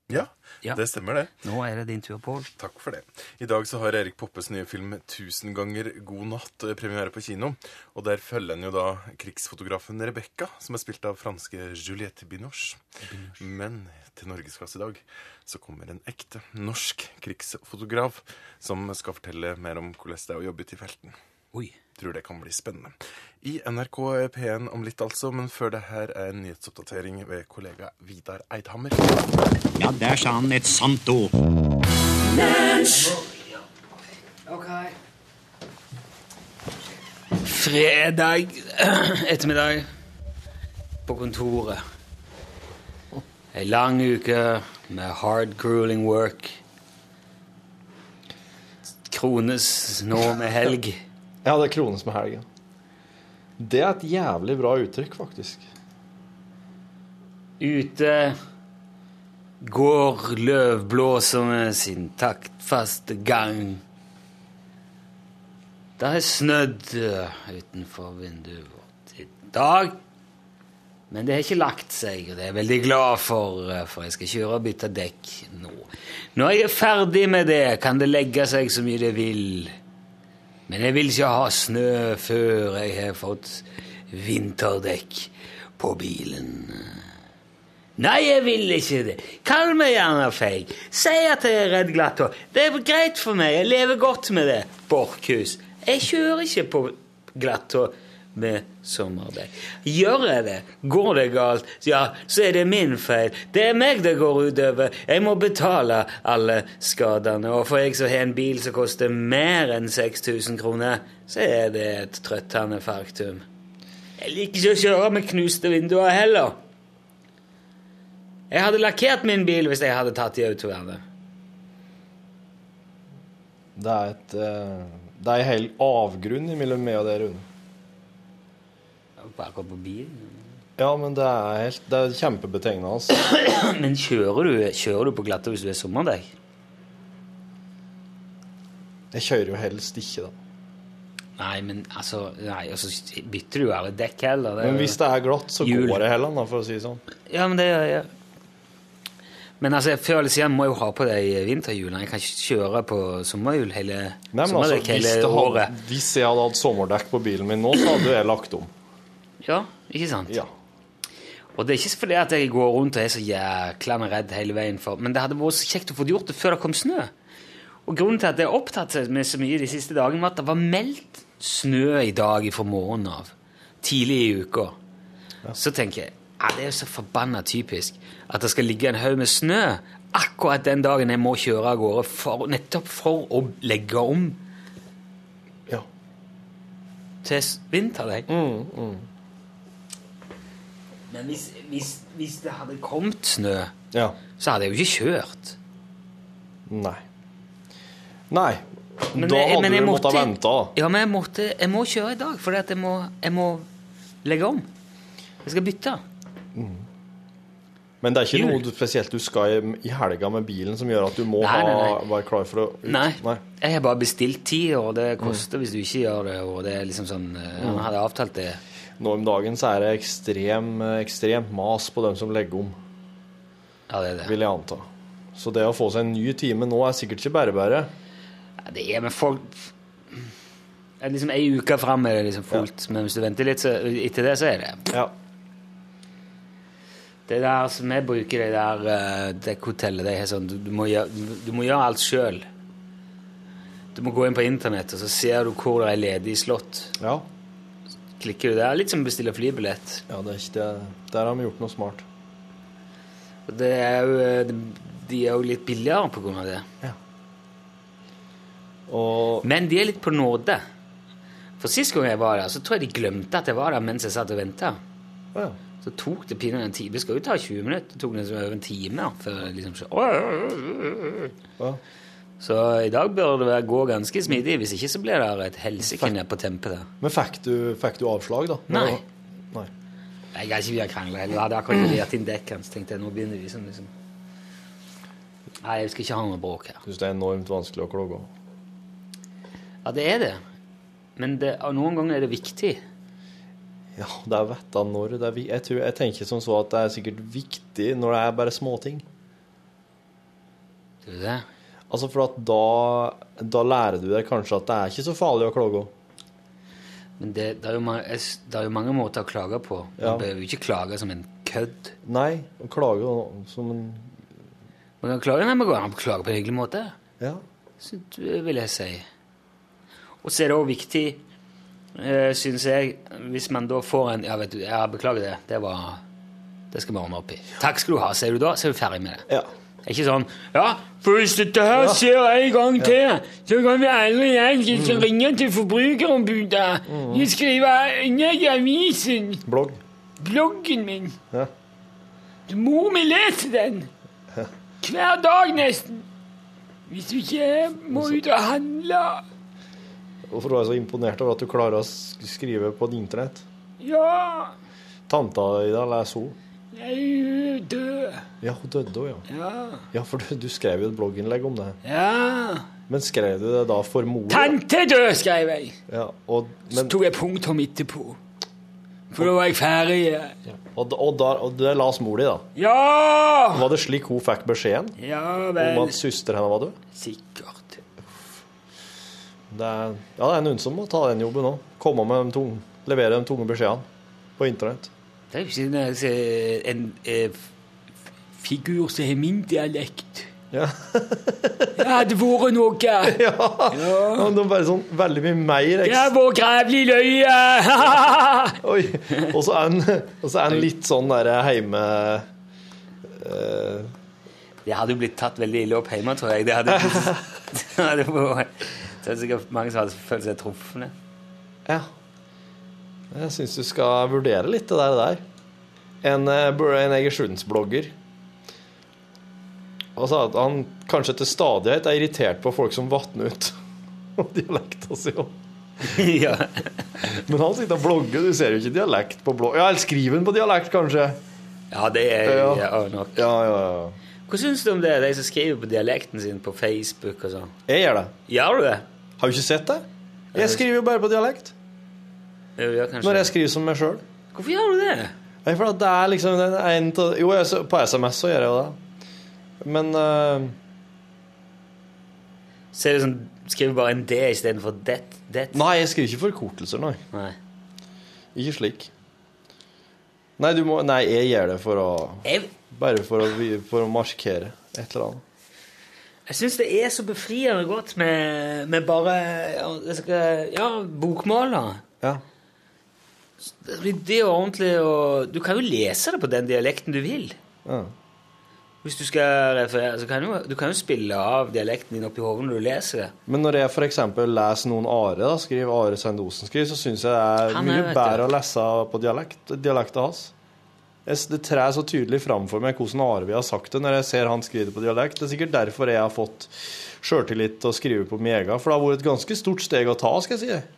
Ja, Ja. det stemmer det. Nå er det din tur, Pål. Takk for det. I dag så har Erik Poppes nye film 'Tusen ganger god natt' eh, premiere på kino. Og der følger en jo da krigsfotografen Rebekka, som er spilt av franske Juliette Binoche. Men til norgesklasse i dag så kommer en ekte norsk krigsfotograf som skal fortelle mer om hvordan det er å jobbe ute i felten. Oi. Tror det kan bli spennende. I NRK P1 om litt, altså, men før det her er en nyhetsoppdatering ved kollega Vidar Eidhammer. Ja, der sa han et sant ord. Okay. Fredag ettermiddag på kontoret. Ei lang uke med hard grueling work. Krones nå med helg. Ja, det krones med helgen. Det er et jævlig bra uttrykk, faktisk. Ute går løvblåserne sin taktfaste gang. Det har snødd utenfor vinduet vårt i dag. Men det har ikke lagt seg, og det er jeg veldig glad for, eh, for jeg skal kjøre og bytte dekk nå. Når jeg er ferdig med det, kan det legge seg så mye det vil. Men jeg vil ikke ha snø før jeg har fått vinterdekk på bilen. Nei, jeg vil ikke det. Kall meg gjerne feig. Si at jeg er redd glattår. Det er greit for meg. Jeg lever godt med det. Borchhus. Jeg kjører ikke på glattår med sommerdekk. Gjør jeg det, går det galt, ja, så er det min feil. Det er meg det går utover. Jeg må betale alle skadene. Og for jeg som har en bil som koster mer enn 6000 kroner, så er det et trøttende faktum. Jeg liker ikke å kjøre med knuste vinduer heller. Jeg hadde lakkert min bil hvis jeg hadde tatt i autovernet. Det er et eh, Det er en hel avgrunn mellom meg og det, Rune. Gå på bilen. Ja, men det er, helt, det er kjempebetegnende. [clears throat] Men kjører du, kjører du på glatte hvis du er sommerdekk? Jeg kjører jo helst ikke, da. Nei, men altså Nei, og så bytter du jo aldri dekk heller. Er Men hvis det er glatt, så Jul. går det heller, da, for å si det sånn. Ja, men det jeg. Men altså, før eller siden må jeg jo ha på de vinterhjulene. Jeg kan ikke kjøre på sommerhjul hele, Nei, men altså, hvis, hele året. hadde, hvis jeg hadde hatt sommerdekk på bilen min nå, så hadde jeg lagt om. Ja, ikke sant? Ja. Og det er ikke fordi at jeg går rundt og er så jækla redd hele veien for Men det hadde vært så kjekt å få gjort det før det kom snø. Og grunnen til at jeg er opptatt med så mye de siste dagene, var at det var meldt snø i dag fra morgenen av. Tidlig i uka. Så tenker jeg ja, det er jo så forbanna typisk at det skal ligge en haug med snø akkurat den dagen jeg må kjøre av gårde for, nettopp for å legge om Ja. til s- Mm, Mm, Men hvis, hvis, hvis det hadde kommet snø, Ja. så hadde jeg jo ikke kjørt. Nei. Nei. Men da hadde men du måttet måtte- vente. Ja, men jeg, måtte, jeg må kjøre i dag, for jeg jeg må legge om. Jeg skal bytte. Men det er ikke Jul. noe spesielt du skal i, helga med bilen som gjør at du må Nei, nei, ha, være klar for å ut. Nei. Jeg har bare bestilt tid, og det koster hvis du ikke gjør det. Og det er liksom sånn eh, Han hadde avtalt det. Nå om dagen så er det ekstrem, ekstremt mas på dem som legger om, Ja, det er det. vil jeg anta. Så det å få seg en ny time nå er sikkert ikke bare bare. Ja, det er med folk liksom Ei uke fram er det liksom fullt, men hvis du venter litt så, etter det, så er det Ja. Det der som jeg bruker, det der det hotellet, det er sånn du, du, må gjøre, du, du må gjøre alt sjøl. Du må gå inn på internett, og så ser du hvor det er ledig slott. ja. Klikker du der, litt som å bestille flybillett. Ja, det er ikke det. Der har vi gjort noe smart. Og det er jo, eh, de er jo litt billigere på grunn av det. Og Men de er litt på nåde. For sist gang jeg var der, så tror jeg de glemte at jeg var der mens jeg satt og venta. Ja. Så tok det pinadø en time. Det skal jo ta 20 minutter. Det tok nesten over en time før liksom så, Ja. Så i dag bør det gå ganske smidig. Hvis ikke så blir det et helsike ned på tempet der. Men fikk du, fikk du avslag, da? Nei. Nei. Jeg har ikke vi krangle heller. Jeg hadde akkurat levert inn dekkene, så tenkte jeg nå begynner vi sånn liksom Nei, jeg skal ikke ha noe bråk her. Syns det er enormt vanskelig å klage. Ja, det er det. Men det, noen ganger er det viktig. Ja, det er vetta når det er vi- jeg, tror, jeg tenker som så at det er sikkert viktig når det er bare småting. Tror du det? Altså for at da, da lærer du deg kanskje at det er ikke så farlig å klage. Men det, det, er jo mange, det er jo mange måter å klage på. Man Ja. behøver jo ikke klage som en kødd. Nei, å klage som en Man kan klage, men man kan klage på en hyggelig måte. Ja. Så vil jeg si. Og så er det også viktig, øh, syns jeg, hvis man da får en Ja, vet du, jeg beklager det. Det var Det skal vi ordne opp i. Takk skal du ha, sier du da, så er du ferdig med det. Ja. Det er ikke sånn Ja, for hvis dette her skjer en gang til, så kan vi alle igjen mm. ringe til Forbrukerombudet. Vi skriver ned i avisen. Blogg. Bloggen min. Ja. Mor mi leser den. Hver dag nesten. Hvis du ikke må ut og handle. Hvorfor var jeg så imponert over at du klarer å skrive på internett? Ja, Tanta di, da, leser hun? Jeg er død. Ja, hun døde òg, ja. Ja. Ja, for du, du skrev jo et blogginnlegg om det. ja. Men skrev du det da for mor? Tante død, skrev jeg. Ja, og, Så men, tok jeg punktum etterpå. For da var jeg ferdig. og, og, da, og det las mor di, da? Ja! Var det slik hun fikk beskjeden Ja om vel. at søster henne var død? Sikkert. Det er, ja, det er noen som må ta den jobben òg. Komme med de tunge, levere de tunge beskjedene på internett. Det er jo ikke en, eh, en eh, figur som har min dialekt. Ja. [laughs] Det hadde vært noe. [laughs] Ja, ja. Det er bare sånn veldig mye mer Det har vært grævlig løye. [laughs] Oi. Og så er den litt sånn derre heime Uh... Det hadde jo blitt tatt veldig ille opp hjemme, tror jeg. Det hadde, det hadde vært det er sikkert mange som hadde følt seg truffende. Ja. Jeg syns du skal vurdere litt det der. En, eh, en Han og sa at han kanskje til stadighet er irritert på folk som vatner ut [laughs] dialekta si. [laughs] ja. Men han sitter og blogger, du ser jo ikke dialekt på blogg. Ja, eller skriver han på dialekt, kanskje? ja, det er Ja. ja, nok. Ja, ja, ja. Hva syns du om det, de som skriver på dialekten sin på Facebook og sånn? Jeg gjør det. Gjør du det? Har du ikke sett det? Jeg skriver jo bare på dialekt. Kanskje. Når jeg skriver som meg sjøl. Hvorfor gjør du det? Nei, for det er liksom den en til, Jo, jeg, på SMS så gjør jeg jo det. Men uh... Så er det sånn, skriver bare en D istedenfor det. det. Nei, jeg skriver ikke forkortelser, nei. Nei. Ikke slik. Nei, du må, nei, jeg gjør det for å Jeg, Bare for å, for å markere et eller annet. jeg syns det er så befriende godt med, med bare ja, bokmål. da. Ja. Det det og ordentlig og Du kan jo lese det på den dialekten du vil. ja. Hvis du skal referere, så kan du, du kan jo spille av dialekten din oppi hodet når du leser det. Men når jeg f.eks. leser noen Are, da, skriver Are Sendosen skriver, så syns jeg det er er, mye bedre å lese på dialekt, dialekten hans. Det trer så tydelig fram for meg hvordan Are vi har sagt det når jeg ser han skrive på dialekt. Det er sikkert derfor jeg har fått sjøltillit til å skrive på min egen, for det har vært et ganske stort steg å ta, skal jeg si.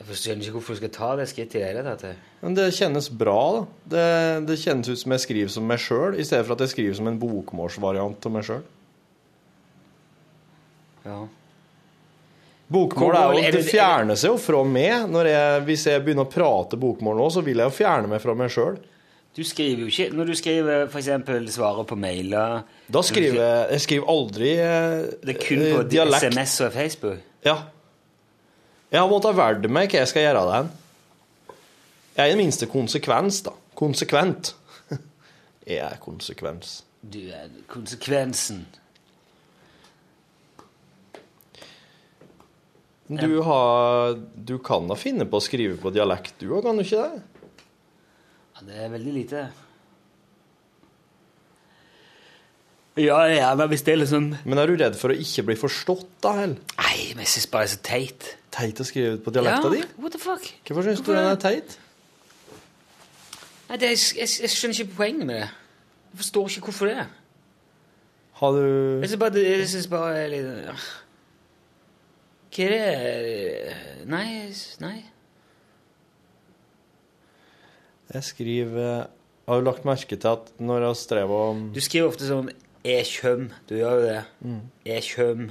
Jeg forstår ikke hvorfor du skal ta det skrittet i det hele tatt. Men det kjennes bra, da. Det, det kjennes ut som jeg skriver som meg sjøl, i stedet for at jeg skriver som en bokmålsvariant av meg sjøl. Ja. Bokmål er jo, det fjerner seg jo fra meg. Når jeg, hvis jeg begynner å prate bokmål nå, så vil jeg jo fjerne meg fra meg sjøl. Du skriver jo ikke Når du skriver for eksempel svarer på mailer Da skriver jeg Jeg skriver aldri eh, Det er kun eh, på dialekt. SMS og Facebook? Ja. Jeg har måttet velge meg hva jeg skal gjøre det den. Jeg er i det minste konsekvens, da. Konsekvent. [laughs] Jeg er konsekvens. Du er konsekvensen. Du, har, du kan da finne på å skrive på dialekt, du òg, kan du ikke det? Ja, det er veldig lite. Ja, ja, men hvis det er liksom Men er du redd for å ikke bli forstått, da, Hell? Nei, men jeg syns bare det er så teit. Teit å skrive på dialekta di? what the fuck? Hvorfor syns du den er teit? Nei, det er, jeg, jeg skjønner ikke poenget med det. Jeg forstår ikke hvorfor det. Har du Jeg syns bare, jeg synes bare litt ja. Hva er det Nei, nei. Jeg skriver Har du lagt merke til at når jeg strever om Du skriver ofte sånn 'er kjøm'. Du gjør jo det. Mm. 'Er kjøm'.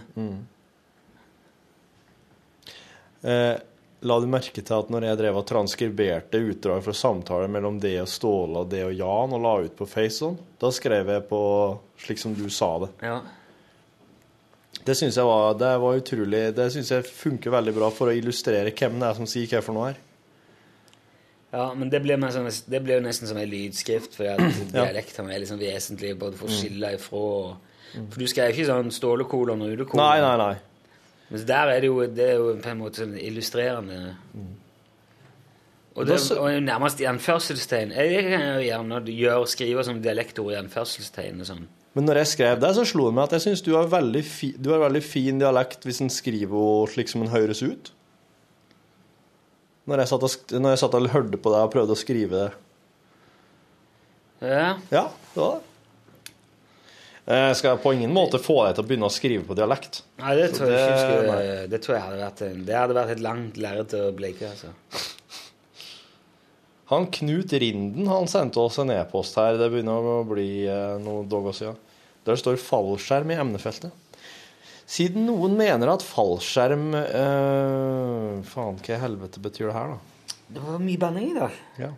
eh, La du merke til at når jeg drev og transkriberte utdrag fra samtaler mellom det og Ståle og det og Jan og la ut på FaceOn, da skrev jeg på slik som du sa det. Ja. Det syns jeg var, det var utrolig Det syns jeg funker veldig bra for å illustrere hvem det er som sier hva for noe her. Ja, men det blir, sånn, det blir jo nesten som en lydskrift, for dialektene er liksom vesentlig både for å skille ifra og For du skrev ikke sånn stålekolon og ulekolon. Nei, nei, nei. Men der er det jo, det er jo på en måte sånn illustrerende. Og det og nærmest i anførselstegn. Jeg kan jo gjerne gjøre, skrive som dialektord i anførselstegn og sånn. Men når jeg skrev det, så slo det meg at jeg syns du har veldig, fi, fin dialekt hvis en skriver henne slik som en høres ut. Når jeg, satt og, når jeg satt og hørte på deg og prøvde å skrive det. Ja. Ja, det var det. Jeg skal på ingen måte få deg til å begynne å skrive på dialekt. Nei, det tror, tror jeg ikke det- skulle. Det tror jeg hadde vært en, Det hadde vært et langt lerret å bleke, altså. Han Knut Rinden han sendte oss en e-post her. Det begynner å bli eh, noen dager siden. Der står 'fallskjerm' i emnefeltet. Siden noen mener at fallskjerm øh, Faen, hva i helvete betyr det her, da? Det var mye banning i dag. Ja.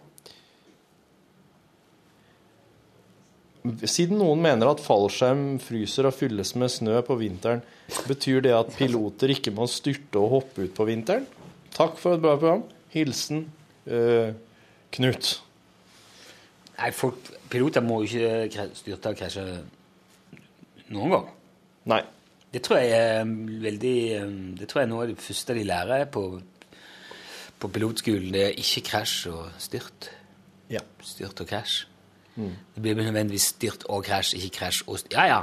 Siden noen mener at fallskjerm fryser og fylles med snø på vinteren, betyr det at piloter ikke må styrte og hoppe ut på vinteren? Takk for et bra program. Hilsen øh, Knut. Nei, folk, piloter må jo ikke styrte og krasje noen gang. Nei. Det tror jeg er veldig eh, Det tror jeg er noe av det første de lærer på, på pilotskolen. Det er ikke krasj og styrt. Ja. Styrt og krasj. Mm. Det blir nødvendigvis styrt og krasj, ikke krasj og styrt. Ja, ja.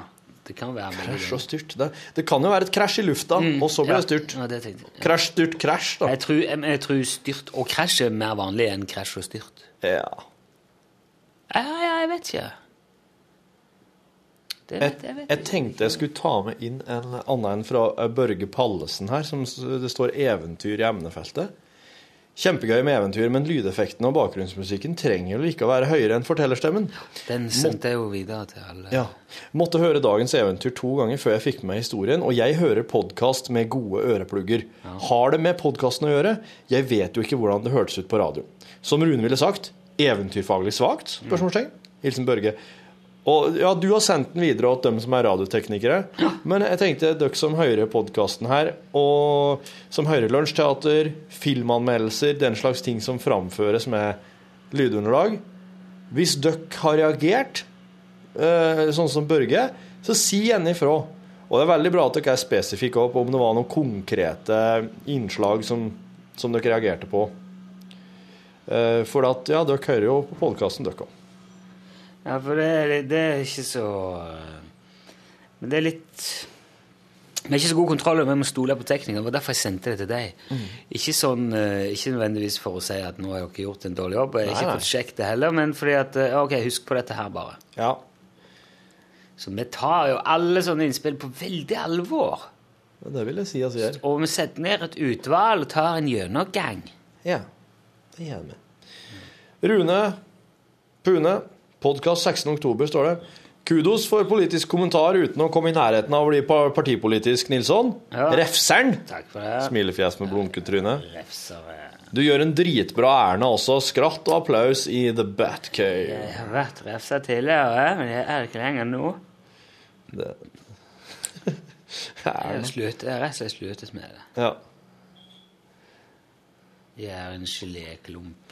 Det kan være Krasj og styrt. Det, det kan jo være et krasj i lufta, og så blir ja. det styrt. Ja, det. Ja. Krasj, styrt, krasj, da. Jeg tror, jeg, jeg tror styrt og krasj er mer vanlig enn krasj og styrt. Ja. Ja, ja, jeg vet ikke. Det Jeg, vet, jeg vet jeg tenkte jeg skulle ta med inn en annen enn fra eh, Børge Pallesen her, som det står 'eventyr' i emnefeltet. Kjempegøy med eventyr, men lydeffekten og bakgrunnsmusikken trenger jo ikke å være høyere enn fortellerstemmen. Den sendte jeg jo videre til alle. Ja. Måtte høre dagens eventyr to ganger før jeg fikk med meg historien, og jeg hører podkast med gode øreplugger. Har det med podkasten å gjøre? Jeg vet jo ikke hvordan det hørtes ut på radio. Som Rune ville sagt, eventyrfaglig svakt? Spørsmålstegn. Hilsen Børge. Og ja, Du har sendt den videre til dem som er radioteknikere. Men jeg tenkte dere som hører podkasten her, og som hører Lunsjteater, filmanmeldelser, den slags ting som framføres med lydunderlag Hvis dere har reagert, eh, sånn som Børge, så si gjerne ifra. Og det er veldig bra at dere er spesifikke opp om det var noen konkrete innslag som, som dere reagerte på. Eh, For at, ja, dere hører jo på podkasten, dere òg. Ja, for det, det er ikke så eh, Men det er litt Vi har ikke så god kontroll om vi stole på teknikeren. Det var derfor jeg sendte det til deg. Mm. Ikke sånn, eh, ikke nødvendigvis for å si at nå har dere gjort en dårlig jobb. og Jeg har ikke fått sjekket det heller, men fordi at eh, Ok, husk på dette her, bare. Ja. Så vi tar jo alle sånne innspill på veldig alvor. Det vil jeg si at vi gjør. Og vi setter ned et utvalg og tar en gjennomgang. Ja, det gjør vi. Rune Pune, podkast 16.10, står det. Kudos for politisk kommentar uten å komme i nærheten av å bli partipolitisk, Nilsson. Ja. Refseren! Takk for det. Smilefjes med blunketryne. Du gjør en dritbra Erna også. Skratt og applaus i The Batcave. Jeg har vært refsa tidligere, men jeg er ikke lenger nå. Det. [laughs] Jeg har rett og slett sluttet med det. Ja. Jeg er en geléklump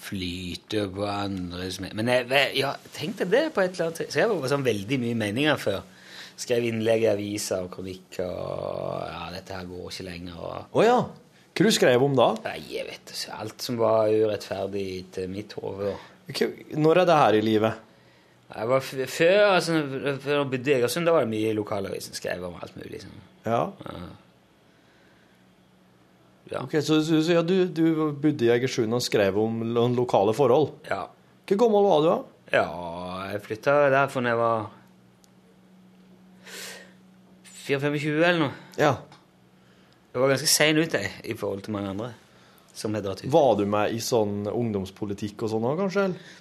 flyter på andres Men jeg, ja, tenkte det på et eller annet Så jeg var sånn veldig mye meninger før. Skrev innlegg i aviser og kronikker og Ja, dette her går ikke lenger. Og, Oh, ja. Hva du skrev om da? Nei, jeg vet ikke. Alt som var urettferdig til mitt hode. Når er det her i livet? Jeg var før, altså, før jeg bodde i Egersund, da var det mye i lokalavisen skrev om alt mulig. Ja, Ja. Ok, Så, så, så ja, du, du bodde i Egersund og skrev om lo- lokale forhold? Ja. Hvor gammel var du da? Ja, jeg flytta derfra da jeg var 24-25 eller noe. Ja. Jeg var ganske sein ute jeg, i forhold til mange andre. som hadde dratt ut. Var du med i sånn ungdomspolitikk og sånn òg, kanskje? eller?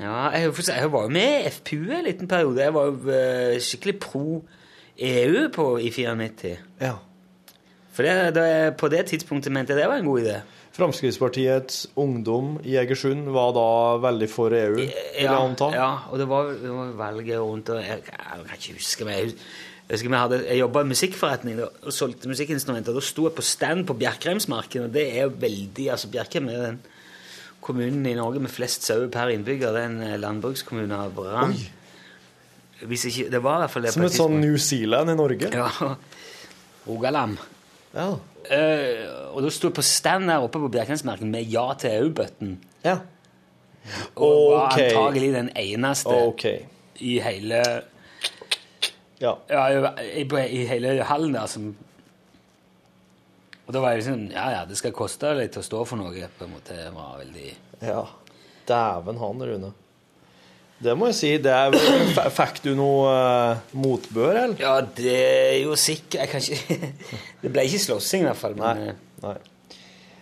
Ja, jeg, jeg var jo med i FPU en liten periode. Jeg var jo eh, skikkelig pro EU på, i 94. Ja. For det, det, på det tidspunktet mente jeg det var en god idé. Fremskrittspartiets ungdom i Egersund var da veldig for EU, vil jeg Ja, anta? ja, og det var, det var valget rundt og jeg, jeg kan ikke huske meg. jeg, husker vi hadde, jeg jobba i musikkforretning da, og solgte musikkinstrumenter. Da sto jeg på stand på Bjerkreimsmarken, og det er jo veldig altså Bjerkreim er den kommunen i Norge med flest sauer per innbygger. Det er en eh, landbrukskommune av rang. Som et sånn New Zealand i Norge? Ja. Rogaland. Ja. Uh, og da sto jeg på stand der oppe på Bjerkreimsmarken med ja til EU-bøtten. Ja. Og var antagelig den eneste okay. i hele Ja. i, i hele hallen der som Og da var jeg sånn Ja, ja, det skal koste litt å stå for noe. på en måte. Det var veldig Ja. Dæven han, Rune. Det må jeg si. Det er, vel, [coughs] fikk du noe uh, motbør, eller? Ja, det er jo sikkert Jeg kan ikke [laughs] Det ble ikke slåssing, i hvert fall. Men, Nei. Nei.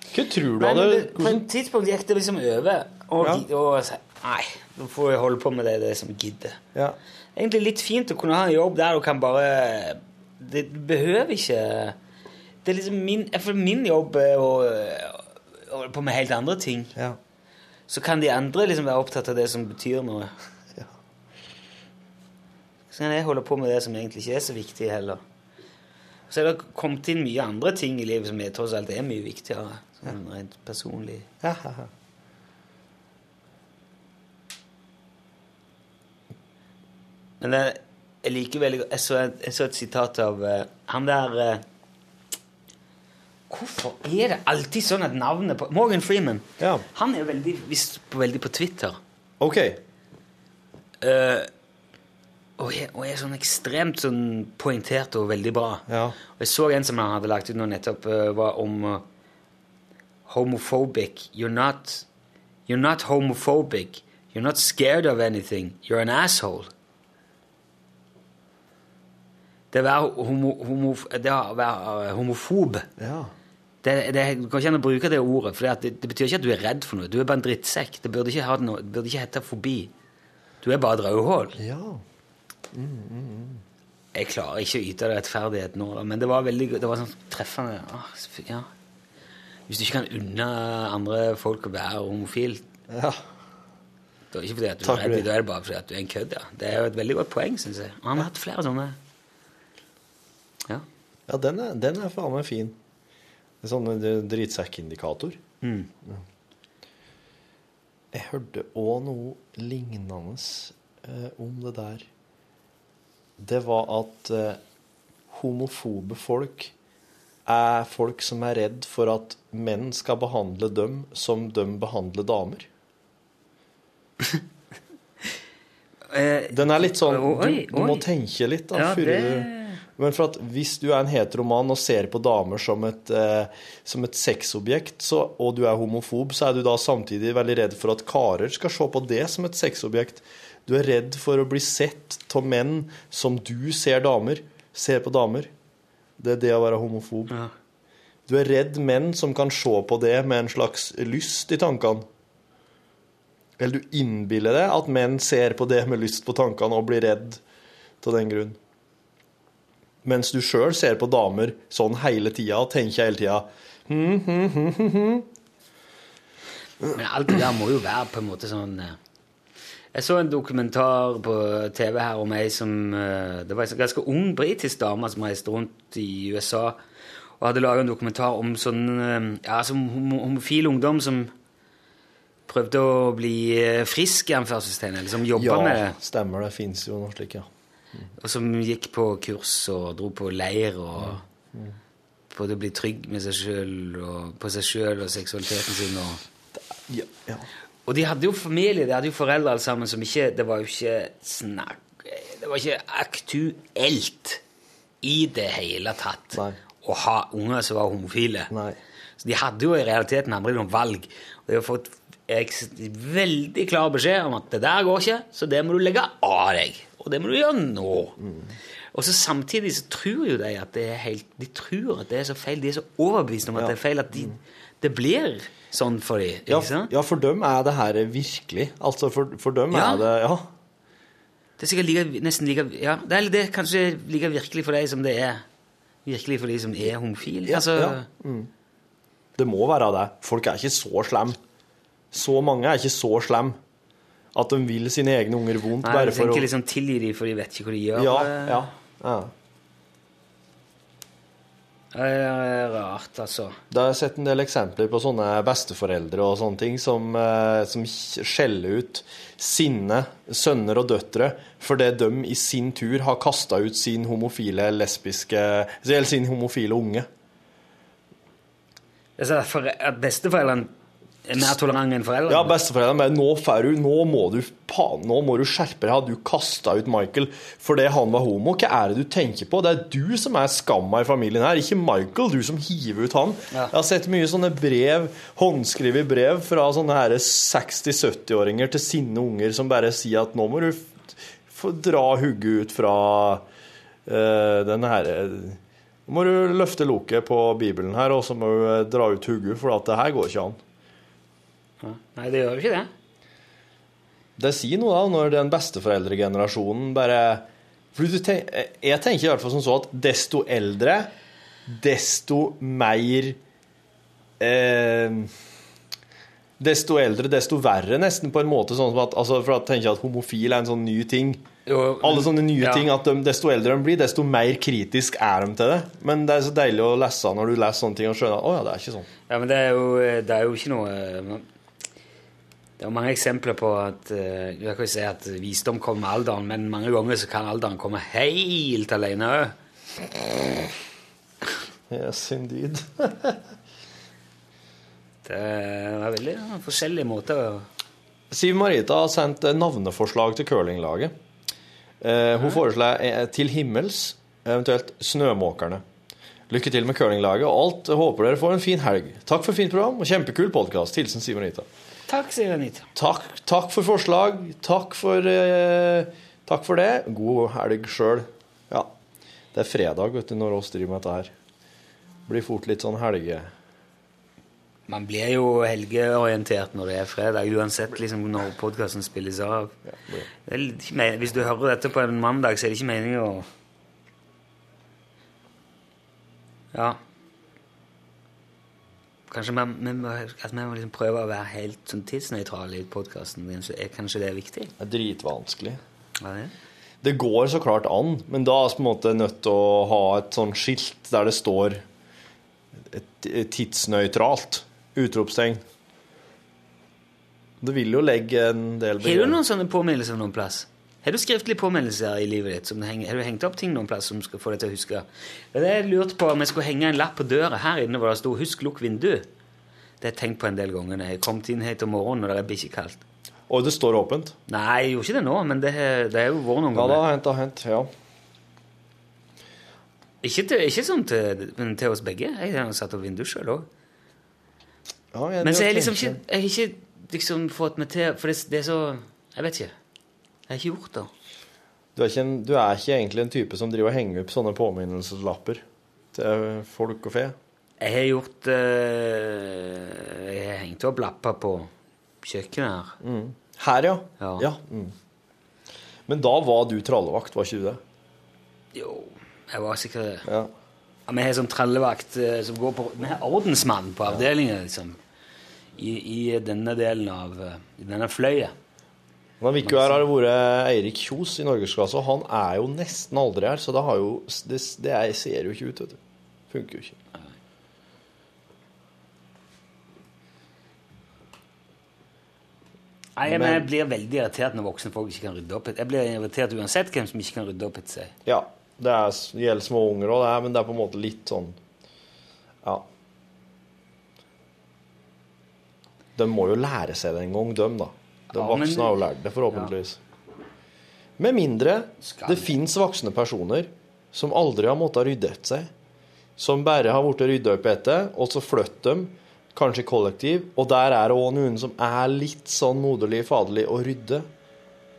Hva tror du men hadde det, på et tidspunkt gikk det liksom over. Og, Ja. og så, Nei, nå får jeg holde på med det, det som gidder. Ja. Egentlig litt fint å kunne ha en jobb der du kan bare Det du behøver ikke Det er liksom min, for min jobb er å holde på med helt andre ting. Ja. Så kan de andre liksom være opptatt av det som betyr noe. [laughs] Så kan jeg holde på med det som egentlig ikke er så viktig heller. Så er det kommet inn mye andre ting i livet som er, tross alt er mye viktigere. Sånn rent personlig. Ja, ja, ja. Men jeg, jeg liker veldig godt jeg jeg så et sitat av uh, han der eh, Hvorfor er det alltid sånn at navnet på Morgan Freeman. Han er veldig, visst på, veldig på Twitter. Ok. Eh, og, er, og er sånn ekstremt sånn poengtert og veldig bra. Og jeg så en som han hadde lagt ut nå nettopp, eh, var om eh, homophobic. You're not, you're not homophobic. You're not scared of anything. You're an asshole. Det å være, homo, homo, det å være eh, homofob det, det, kan ikke an å bruke det ordet, for det, det betyr ikke at du er redd for noe. Du er bare en drittsekk. Det burde ikke, ha noe, det burde ikke hete fobi. Du er bare et rødhål. Ja. Mm, mm, mm. Jeg klarer ikke å yte det rettferdighet nå, men det var veldig det var sånn treffende. Ah, ja. Hvis du ikke kan unne andre folk å være homofil Ja. Det er ikke fordi at du Takk er redd, det. er bare fordi at du er en kødd. Ja. Det er jo et veldig godt poeng, syns jeg. Og han har hatt flere sånne. Ja. Ja, den er, den er faen meg fin. En sånn drittsekkindikator. Mm. Ja. Jeg hørte òg noe lignende eh, om det der. Det var at eh, homofobe folk er folk som er redd for at menn skal behandle dem som de behandler damer. [laughs] Den er litt sånn Du, du må tenke litt, da. Før du men for at hvis du er en heteroman og ser på damer som et, eh, som et sexobjekt, så, og du er homofob, så er du da samtidig veldig redd for at karer skal se på det som et sexobjekt. Du er redd for å bli sett av menn som du ser damer, ser på damer. Det er det å være homofob. Du er redd menn som kan se på det med en slags lyst i tankene. Eller du innbiller deg at menn ser på det med lyst på tankene og blir redd av den grunn. Mens du sjøl ser på damer sånn hele tida og tenker hele tida hm, hm, hm, hm, hm. Men alt det der må jo være på en måte sånn eh, Jeg så en dokumentar på TV her om ei som eh, Det var en ganske ung britisk dame som reiste rundt i USA og hadde laga en dokumentar om sånn eh, ja, som homo, homofil ungdom som prøvde å bli frisk, i anførselstegn, eller som jobba Ja, med det. Ja, stemmer. Det fins jo noe slikt, ja. Og som gikk på kurs og dro på leir og Mm. prøvde å bli trygg med seg sjøl og på seg sjøl og seksualiteten sin. og... Ja, ja. Og de hadde jo familie, de hadde jo foreldre alle sammen som ikke Det var jo ikke snakk Det var ikke aktuelt i det hele tatt å ha unger som var homofile. Så de hadde jo i realiteten aldri noe valg. Og de har fått veldig klar beskjed om at det der går ikke, så det må du legge av deg. Og det må du gjøre nå. Og så samtidig så tror jo de at det er helt De tror at det er så feil. De er så overbevist om at det er feil at de, det blir sånn for dem, Ja, ja, for dem er det her virkelig. Altså, for, for dem Ja. er det Ja. Det er sikkert like, nesten like Ja, det er, det er kanskje like virkelig for deg som det er virkelig for de som er homofile. Ja, altså. Mm. Det må være det. Folk er ikke så slemme. Så mange er ikke så slemme at de vil sine egne unger vondt Nei, bare for å tenker liksom tilgi dem, for de vet ikke hva de gjør. Ja, ja, ja. Det er rart, altså. Da har jeg sett en del eksempler på sånne besteforeldre og sånne ting som, eh, som skjeller ut sine sønner og døtre fordi de i sin tur har kasta ut sin homofile, lesbiske Eller sin homofile unge. Altså, for, at besteforeldrene mer tolerant enn foreldrene? Ja, besteforeldrene bare nå, du, nå, må du, pa- nå må du skjerpe deg. Du kasta ut Michael fordi han var homo? Hva er det du tenker på? Det er du som er skamma i familien her, ikke Michael. Du som hiver ut han. Jeg har sett mye sånne brev, håndskrevet brev fra sånne 60-70-åringer til sinne unger som bare sier at nå må du få dra hugget ut fra uh, den herre Nå må du løfte loket på Bibelen her, og så må du eh, dra ut hugget, for at det her går ikke an. Nei, det gjør jo ikke det. Det sier noe da, når den besteforeldregenerasjonen bare For du tenk, Jeg tenker i hvert fall som så at desto eldre, desto mer eh, Desto eldre, desto verre, nesten, på en måte. sånn som at, altså, For jeg tenker jeg at homofil er en sånn ny ting. Alle sånne nye ja. ting, at de, Desto eldre de blir, desto mer kritisk er de til det. Men det er så deilig å lese når du leser sånne ting og skjønner at å ja, det er ikke sånn. Ja, men det er jo, det er jo ikke noe eh, Det er mange eksempler på at uh, Jeg kan si at visdom kommer med alderen, men mange ganger så kan alderen komme helt alene òg. Yes, indeed. [laughs] Det er veldig ja, forskjellige måter å Siv Marita har sendt eh, navneforslag til curlinglaget. Uh, hun foreslår eh, Til himmels, eventuelt Snømåkerne. Lykke til med curlinglaget og alt. Håper dere får en fin helg. Takk for fint program og kjempekul podkast. Hilsen Siv Marita. Takk, sier Anita. Takk, takk for forslag. Takk for, eh, takk for det. God helg sjøl. Ja. Det er fredag vet du, når oss driver med dette her. Blir fort litt sånn helge... Man blir jo helgeorientert når det er fredag, uansett liksom når podkasten spilles av. Det er ikke Hvis du hører dette på en mandag, så er det ikke meningen å Ja. Kanskje vi, må- at vi må liksom prøve å være helt sånn tidsnøytrale i podkasten. Kanskje det er viktig? Det er dritvanskelig. Ja, det. Det går så klart an, men da er vi på en måte nødt til å ha et sånn skilt der det står et, tidsnøytralt utropstegn. Det vil jo legge en del Har du noen sånne påminnelser noen plass? Har du skriftlige påminnelser i livet ditt? Som henger, har du hengt opp ting noen plass som skal få deg til å huske? Det jeg lurte på om jeg skulle henge en lapp på døra her inne hvor det sto 'Husk lukk vindu'. Det har jeg tenkt på en del ganger når jeg har kommet inn hit om morgenen og det er bikkjekaldt. Og det står åpent? Nei, jeg gjorde ikke det nå, men det, har- er jo vært noen Ja, det ganger. har hendt, det har hendt. Ja. Ikke, til, ikke sånn til, til oss begge. Jeg har satt opp vinduet sjøl òg. Ja, Men så har jeg jeg liksom ikke, jeg har ikke liksom fått meg til For det, det er så Jeg vet ikke. Jeg har ikke gjort det. Du er, ikke en, du er ikke egentlig en type som driver og henger opp sånne påminnelseslapper til folk og fe? Jeg har gjort øh, Jeg har hengt opp lapper på kjøkkenet her. Mm. Her, ja? Ja. mm. Men da var du trallevakt, var ikke du det? Jo, jeg var sikkert det. Ja. Ja, vi har sånn trallevakt eh, som går på Vi har ordensmann på avdelingen, liksom. I, I denne delen av eh, I denne fløyet. Når vi ikke her har det vært Eirik Kjos i Norgesklasse, og han er jo nesten aldri her, så det, har jo, det, det er, ser jo ikke ut, vet du. Funker jo ikke. Nei, men Jeg blir veldig irritert når voksne folk ikke kan rydde opp. Jeg blir irritert uansett hvem som ikke kan rydde opp etter seg. Ja, det er, det gjelder små unger òg, men det er på en måte litt sånn Ja. De må jo lære seg det en gang, de, da. De voksne har jo lært det, forhåpentligvis. Med mindre det fins voksne personer som aldri har måttet rydde etter seg. Som bare har blitt rydda opp etter, og så flytter dem, kanskje kollektiv. Og der er det òg noen som er litt sånn moderlig faderlig å rydde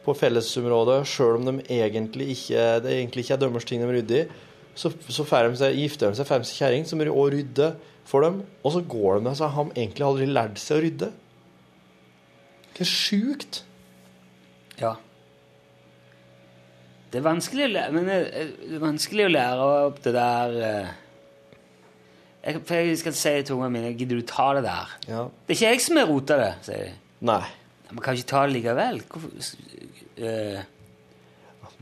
på fellesområdet, sjøl om de egentlig ikke, det egentlig ikke er deres ting de rydder i. så, så de seg, gifter de seg, med seg kjerring som rydder for dem, og så går de med seg han egentlig aldri lært seg å rydde. Det er sjukt. Ja. Det er vanskelig å lære, men det er er vanskelig å lære opp det der eh. jeg, For jeg skal si til ungene mine Gidder du ta det der? Ja. Det er ikke jeg som har rota det, sier de. Nei. Men kan ikke ta det likevel? Hvorfor, uh,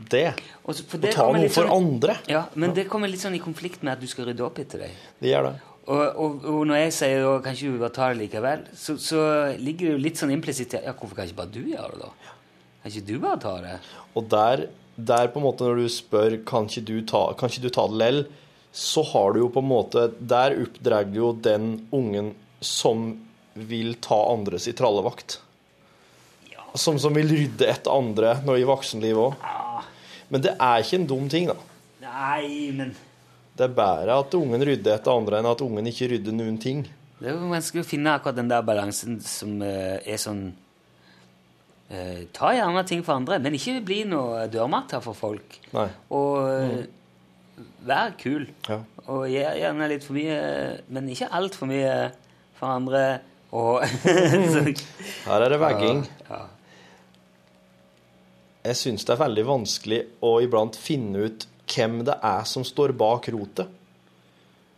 Det. og så- for Å det ta noe for sånn- andre. Ja, men det kommer litt sånn i konflikt med at du skal rydde opp etter deg. Det gjør det. Og, og, og når jeg sier da, kan ikke du bare ta det likevel, så, så ligger det jo litt sånn implisitt ja, hvorfor kan ikke bare du gjøre det, da? Kan ikke du bare ta det? Og der, der på en måte når du spør kan ikke du ta, kan ikke du ta det lell, så har du jo på en måte Der oppdrar du jo den ungen som vil ta andres i trallevakt. Som, som vil rydde etter andre når i voksenlivet òg. Men det er ikke en dum ting, da. Nei, men Det er bedre at ungen rydder etter andre enn at ungen ikke rydder noen ting. Det er vanskelig å finne akkurat den der balansen som eh, er sånn eh, Ta gjerne ting for andre, men ikke bli noe dørmatta for folk. Nei. Og mm. vær kul. Ja. Og gjør gjerne litt for mye, men ikke altfor mye for andre. Og [laughs] Her er det vegging. Ja. Jeg syns det er veldig vanskelig å iblant finne ut hvem det er som står bak rotet.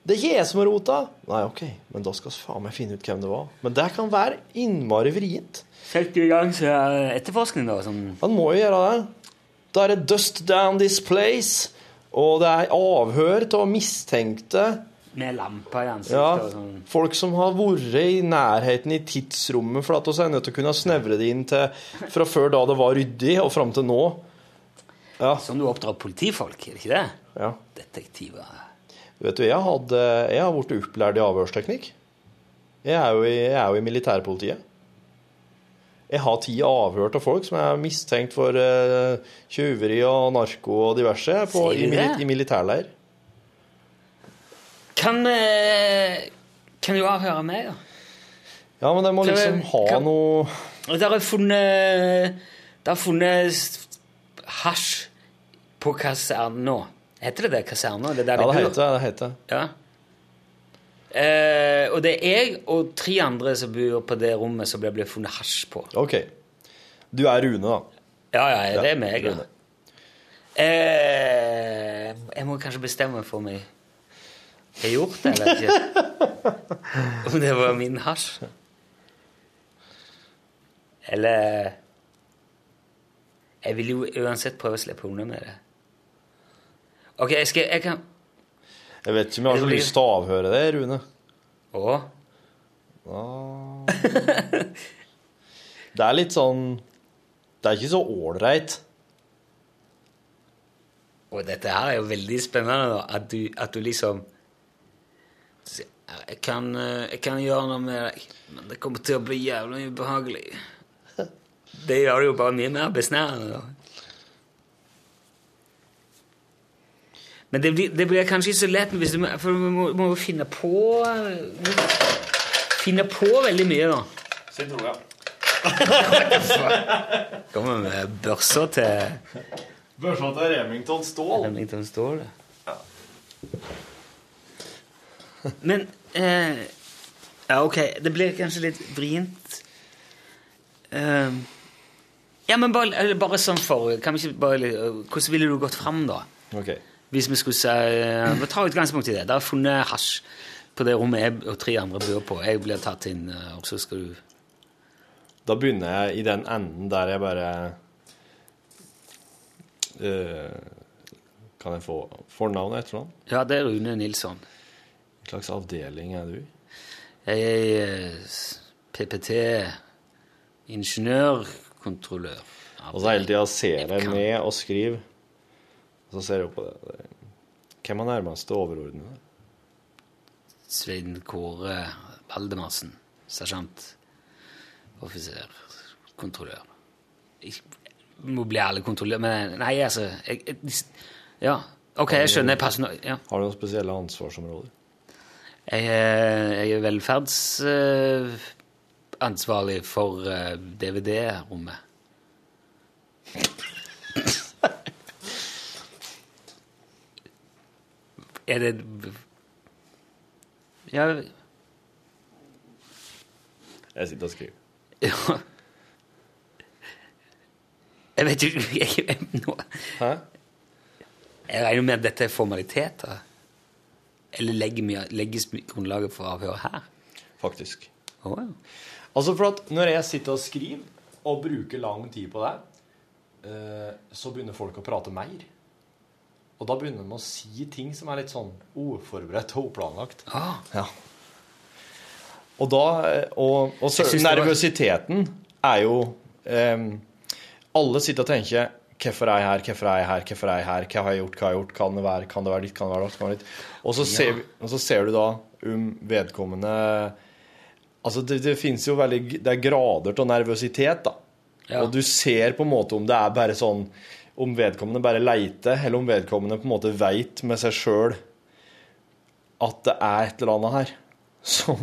Det er jeg som har rota! Nei, OK, men da skal vi faen meg finne ut hvem det var. Men det kan være innmari vrient. Fikk du i gang etterforskning, da? Som, Han må jo gjøre det. Da er det 'dust down this place', og det er avhør av mistenkte. med lamper i ansiktet Ja, og sånn. folk som har vært i nærheten i tidsrommet, for at vi er nødt til å kunne snevre det inn til fra før da det var ryddig, og fram til nå. Ja. Sånn du oppdrar politifolk, er det ikke det? ja. Detektiver. Vet du, jeg, hadde, jeg har blitt opplært i avhørsteknikk. Jeg er jo i, jeg er jo i militærpolitiet. Jeg har ti avhør av folk som er mistenkt for uh, tjuveri og narko og diverse på, i, i militærleir. Kan, eh, kan du avhøre meg, da? Ja, men de må jeg- liksom ha kan- noe Der er funnet Der er funnet hasj på kaserna. Heter det det? Kaserna? Det Ja, de det heter det. heter. Ja. Eh, og det er jeg og tre andre som bor på det rommet som det ble funnet hasj på. OK. Du er Rune, da. Ja, ja, det er meg. Ja. Eh, jeg må kanskje bestemme meg for om jeg har gjort det eller ikke. [laughs] Om det var min hasj. Eller Jeg vil jo uansett prøve å slippe unna med det. OK, jeg, skal, jeg kan Jeg vet ikke om jeg har så lyst til å avhøre det, Rune. Å? Det er litt sånn Det er ikke så ålreit. Og dette her er jo veldig spennende, da. At du, at du liksom jeg kan, eh, jeg kan gjøre noe med deg, men det kommer til å bli jævlig ubehagelig. [laughs] Det gjør det jo bare mye mer besnærende, da. Men det blir, det blir kanskje ikke så lett hvis du for du må, må jo finne på Finne på veldig mye, da. Sitt rolig, ja. [laughs] Kommer med børser til Børsa til Remington Stål. Remington Stål. Men eh, Ja, ok, det blir kanskje litt vrient. Uh, ja, men bare, bare sånn for kan vi ikke bare, Hvordan ville du gått fram, da? Ok. Hvis vi skulle si Vi tar utgangspunkt i det. Det er funnet hasj på det rommet jeg og tre andre bor på. Jeg blir tatt inn, eh, og så skal du Da begynner jeg i den enden der jeg bare uh, Kan jeg få fornavn og etternavn? Ja, det er Rune Nilsson. Hva slags avdeling er du i? Jeg er eh, PPT, ingeniørkontrollør. Og så hele tida ser jeg ned og skriver. Og så ser jeg på det. Hvem er nærmeste overordnede? Svein Kåre Valdemarsen. Sersjant. Offiser. Kontrollør. Jeg må bli ærlig kontrollør, men nei, altså jeg, jeg, Ja, OK, jeg skjønner. Jeg passer nå. Ja. Har du noen spesielle ansvarsområder? Jeg, er- jeg er velferdsansvarlig for eh, DVD-rommet. Er det Ja, Jeg sitter og skriver. ja. Jeg vet ikke [laughs] jeg, jeg, nå, Hæ? jeg regner med at dette er formaliteter. Eller legger legges grunnlaget for avhør her? Faktisk. Oh, ja. Altså, for at når jeg sitter og skriver, og bruker lang tid på det, eh, så begynner folk å prate mer. Og da begynner de å si ting som er litt sånn uforberedt og uplanlagt. Ah, Ja. Og da Og, og så, nervøsiteten er jo um, Alle sitter og tenker Hvorfor er jeg her? Hvorfor er jeg her? Hvorfor er jeg her? Hva har jeg gjort? Hva har jeg gjort? Kan det være, kan det være ditt? Kan det være datt? Kan det være ditt? Og så, ser, ja. og så ser du da om vedkommende Altså, det, det fins jo veldig Det er grader til nervøsitet, da. Ja. Og du ser på en måte om det er bare sånn Om vedkommende bare leiter, eller om vedkommende på en måte veit med seg sjøl at det er et eller annet her [laughs] som,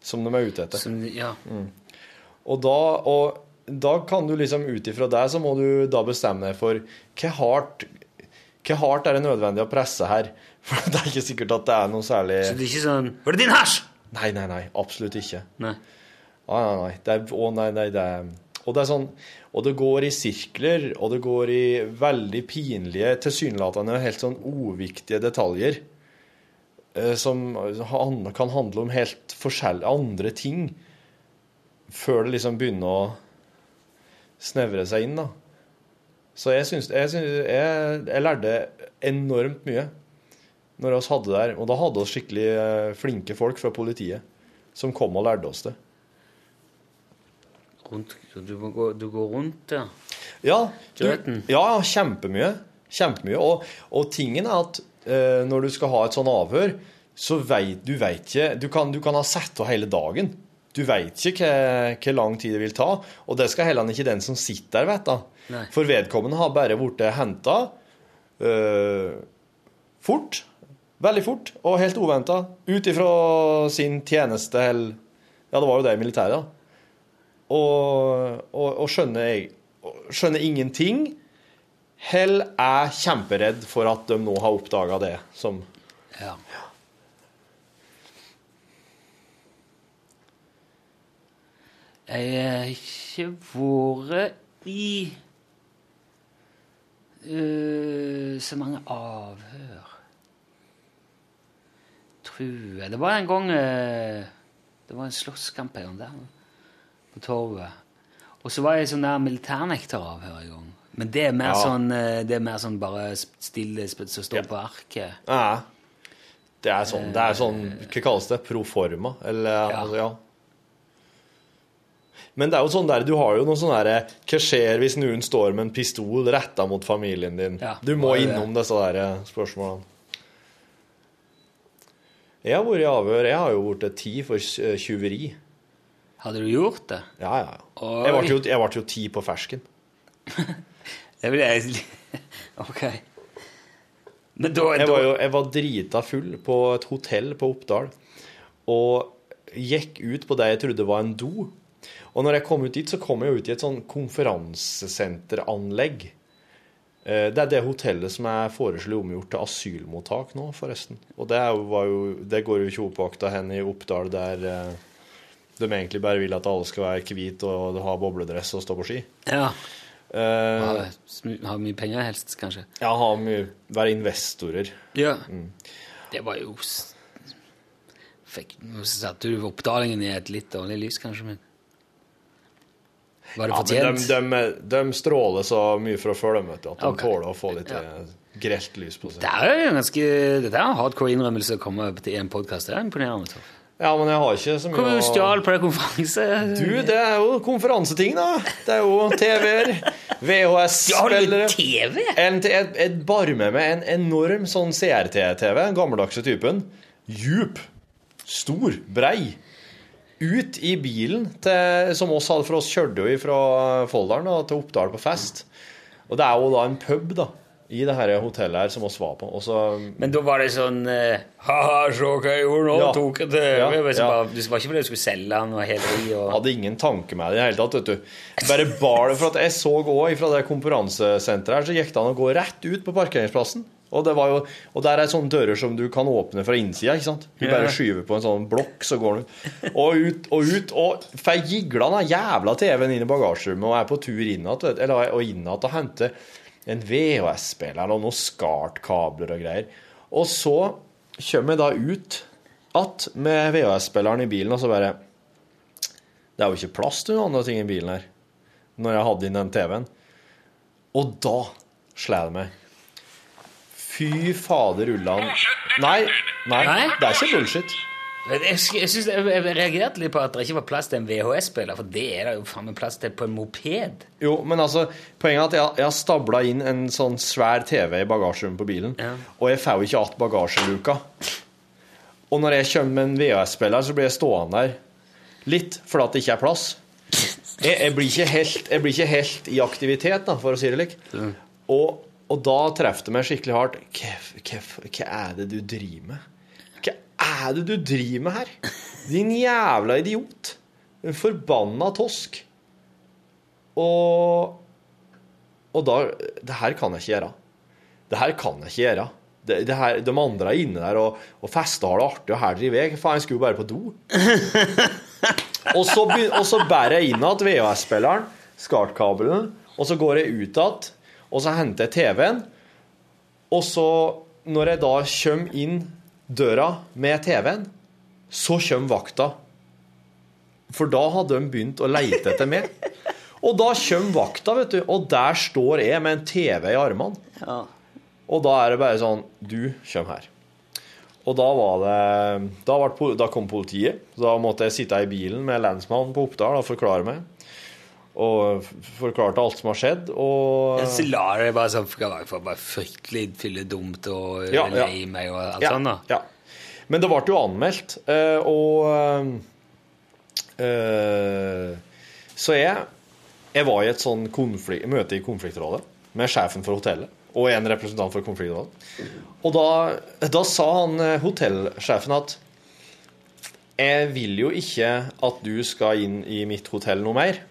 som de er ute etter. som, ja. Og da, og da kan du liksom ut ifra det, så må du da bestemme deg for hva hardt, hva hardt er det nødvendig å presse her? [laughs] For det er ikke sikkert at det er noe særlig Så det er ikke sånn Var det din hasj? Nei, nei, nei. Absolutt ikke. Nei. Nei, nei, nei. Det er, å, nei, nei, det er Og det sånn Og det går i sirkler, og det går i veldig pinlige, tilsynelatende helt sånn uviktige detaljer. eh, Som kan handle om helt forskjellige andre ting. Før det liksom begynner å snevre seg inn, da. Så jeg syns jeg, jeg, jeg lærte enormt mye når vi hadde det der. Og da hadde vi skikkelig eh, flinke folk fra politiet som kom og lærte oss det. Rundt, du, må gå, du går rundt der? Ja, du, ja kjempemye. Kjempemye. Og, og tingen er at eh, når du skal ha et sånn avhør, så veit du vet ikke Du kan, du kan ha sett av hele dagen. Du veit ikke hvor lang tid det vil ta. Og det skal heller ikke den som sitter der, vite. For vedkommende har bare blitt henta fort. Veldig fort og helt uventa. Ut ifra sin tjeneste eller Ja, det var jo det i militæret, da. Og, og, og skjønner, skjønner ingenting. Hell er kjemperedd for at de nå har oppdaga det som Ja. Jeg har ikke vært i uh, så mange avhør. Tror jeg. Det var en gang uh, Det var en slåsskamp en gang der på torvet. Og så var jeg sånn der militærnekteravhør en gang. Men det er mer Ja. sånn øh, Det er mer sånn bare stille som står Ja. på arket. Ja. Det er sånn, det er sånn Hva kalles det? Proforma? Eller Ja. altså, ja. Men det er jo sånn der, du har jo noe sånn derre Hva skjer hvis noen står med en pistol retta mot familien din? Ja, du må er det. innom disse der spørsmålene. Jeg har vært i avhør. Jeg har jo blitt ti for eh, tyveri. Hadde du gjort det? Ja, ja. Oi. Jeg ble jo, jeg ble jo ti på fersken. [laughs] Det vil jeg [laughs] Ok. Men da, Jeg var jo jeg var drita full på et hotell på Oppdal og gikk ut på det jeg trodde var en do. Og når jeg kom ut dit, så kom jeg ut i et sånn konferansessenteranlegg. Eh, Det er det hotellet som er foreslått omgjort til asylmottak nå, forresten. Og det, jo, det går jo ikke oppvakta hen i Oppdal, der eh, de egentlig bare vil at alle skal være hvite og ha bobledress og stå på ski. Ja. Uh, ha, mye penger helst, kanskje. Ja, ha mye, være investorer. Ja. Det var jo fikk, satte du oppdalingen i et litt dårlig lys, kanskje, men Var det Ja, men fortjent? de, de, de stråler så mye fra før, de, vet du, at de okay. tåler å få litt Ja. eh, grelt lys på seg. det er jo en ganske Dette er en hardcore innrømmelse å komme til en podkast. Det er imponerende. Torf. Ja, men jeg har ikke så mye jo du stjal på det konferanse... Du, det er jo konferanseting, da. Det er jo TV-er, VHS-spillere TV? Jeg bar med meg en enorm sånn CRT-TV, den gammeldagse typen. Djup. Stor. Brei. Ut i bilen til, som oss hadde, for oss kjørte jo fra Folldalen til Oppdal på fest. Og det er jo da en pub da, i det her hotellet her som oss var på. Og så Men da var det sånn eh, Ha-ha, se hva jeg gjorde nå! Ja. Tok en TV! Ja, var ja. bare- Det var ikke fordi du skulle selge den og heleri og hadde ingen tanke med det i det hele tatt, vet du. Bare bar det for at jeg så òg fra det konferansesenteret her, så gikk det an å gå rett ut på parkeringsplassen. Og, det var jo, og der er sånne dører som du kan åpne fra innsida. ikke sant? Du bare skyver på en sånn blokk, så går du og ut og ut. Og får gigla den jævla TV-en inn i bagasjerommet og er på tur inn igjen, du, og og henter en VHS-spiller og noen SCART-kabler og greier. Og så kommer jeg da ut att med VHS-spilleren i bilen, og så bare Det er jo ikke plass til noen andre ting i bilen her, når jeg hadde inn den TV-en. Og da slår det meg. Fy fader ullan. Nei, nei, Nei? det er ikke bullshit. Jeg, jeg, synes, jeg, jeg reagerte litt på at det ikke var plass til en VHS-spiller, for det er det jo faen meg plass til på en moped. Jo, men altså, poenget er at jeg, jeg har stabla inn en sånn svær TV i bagasjerommet på bilen, Ja. og jeg får jo ikke att bagasjeluka. Og når jeg kommer med en VHS-spiller, så blir jeg stående der litt fordi at det ikke er plass. Jeg, blir ikke helt, blir ikke helt i aktivitet, da, for å si det slik. Og, og da treffer det meg skikkelig hardt. Hva er det du driver med? Er det du driver med her? Din jævla idiot. En forbanna tosk. Og Og da Det her kan jeg ikke gjøre. Det her kan jeg ikke gjøre. Det, det her, de andre er inne der og, og fester har det artig, og her driver jeg. Faen, jeg skulle jo bare på do. og, så og så bærer jeg inn igjen VHS-spilleren, SCART-kabelen, og så går jeg ut igjen, og så henter jeg TV-en. Og så, når jeg da kommer inn døra med TV-en, så kommer vakta. For da hadde de begynt å leite etter meg. Og da kommer vakta, vet du, og der står jeg med en TV i armene. Og da er det bare sånn Du, kom her. Og da var det Da, var det, da kom politiet. Så da måtte jeg sitte i bilen med lensmannen på Oppdal og forklare meg. Og forklarte alt som har skjedd. Og Så la det bare sånn for, for bare fryktelig fylledumt og Ja, ja. lei meg og alt ja, sånt. da. Ja. Men det ble jo anmeldt, eh, og eh, Så jeg, jeg var i et sånn konflikt, møte i konfliktrådet med sjefen for hotellet og en representant for konfliktrådet. Og da, da sa han eh, hotellsjefen at jeg vil jo ikke at du skal inn i mitt hotell noe mer.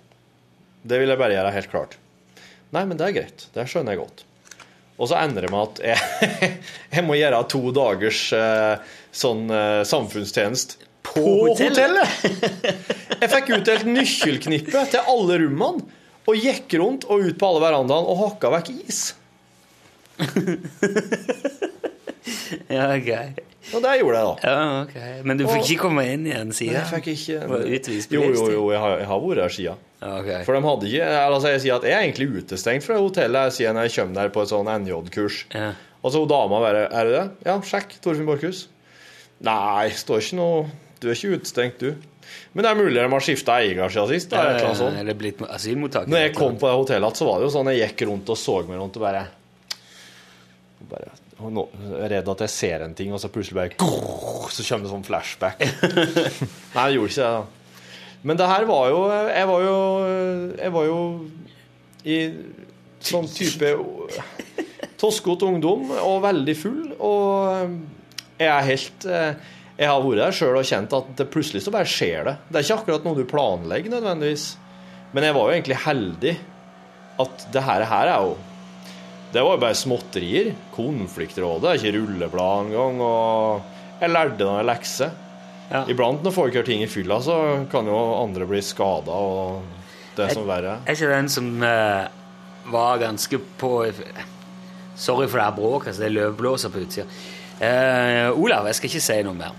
Det vil jeg bare gjøre helt klart. Nei, men det er greit. Det skjønner jeg godt. Og så endrer det meg at jeg, [laughs] jeg må gjøre to dagers eh, sånn samfunnstjeneste samfunnstjenest på, hotellet? hotellet! Jeg fikk utdelt nøkkelknippet til alle rommene, og gikk rundt og ut på alle verandaene og hakka vekk is. [laughs] [laughs] Ja, ok. Og det gjorde jeg, da. Ja, ok. Men du fikk Og- ikke komme inn igjen, sier Jeg fikk ikke Jo, jo, jo, jeg har, jeg har vært her siden. Okay. For de hadde ikke Altså, jeg sier at jeg er egentlig utestengt fra hotellet siden jeg kommer der på et sånn NJ-kurs. Ja. Og så dama bare Er det det? Ja, sjekk, Torfinn Borchhus. Nei, står ikke noe Du er ikke utestengt, du. Men det er mulig de har skifta eier siden sist. Da, eller eller annet sånt. Er blitt asylmottaker. Når jeg kom på det hotellet, så var det jo sånn jeg gikk rundt og så meg rundt og bare bare nå, jeg er redd at jeg ser en ting, og så plutselig bare Så kommer det sånn flashback. [laughs] Nei, det gjorde ikke det, da. Men det her var jo Jeg var jo Jeg var jo i sånn type toskete ungdom og veldig full, og jeg er helt eh, Jeg har vært der sjøl og kjent at det plutselig så bare skjer det. Det er ikke akkurat noe du planlegger nødvendigvis. Men jeg var jo egentlig heldig at det her, her er jo Det var jo bare småtterier. Konfliktrådet er ikke rulleblad engang. Og jeg lærte noen lekser. Ja. Iblant når folk gjør ting i fylla, så kan jo andre bli skada og det som verre er. Er ikke den som uh, var ganske på Sorry for det her bråket, altså det er løvblåser på utsida. Uh, Olav, jeg skal ikke si noe mer.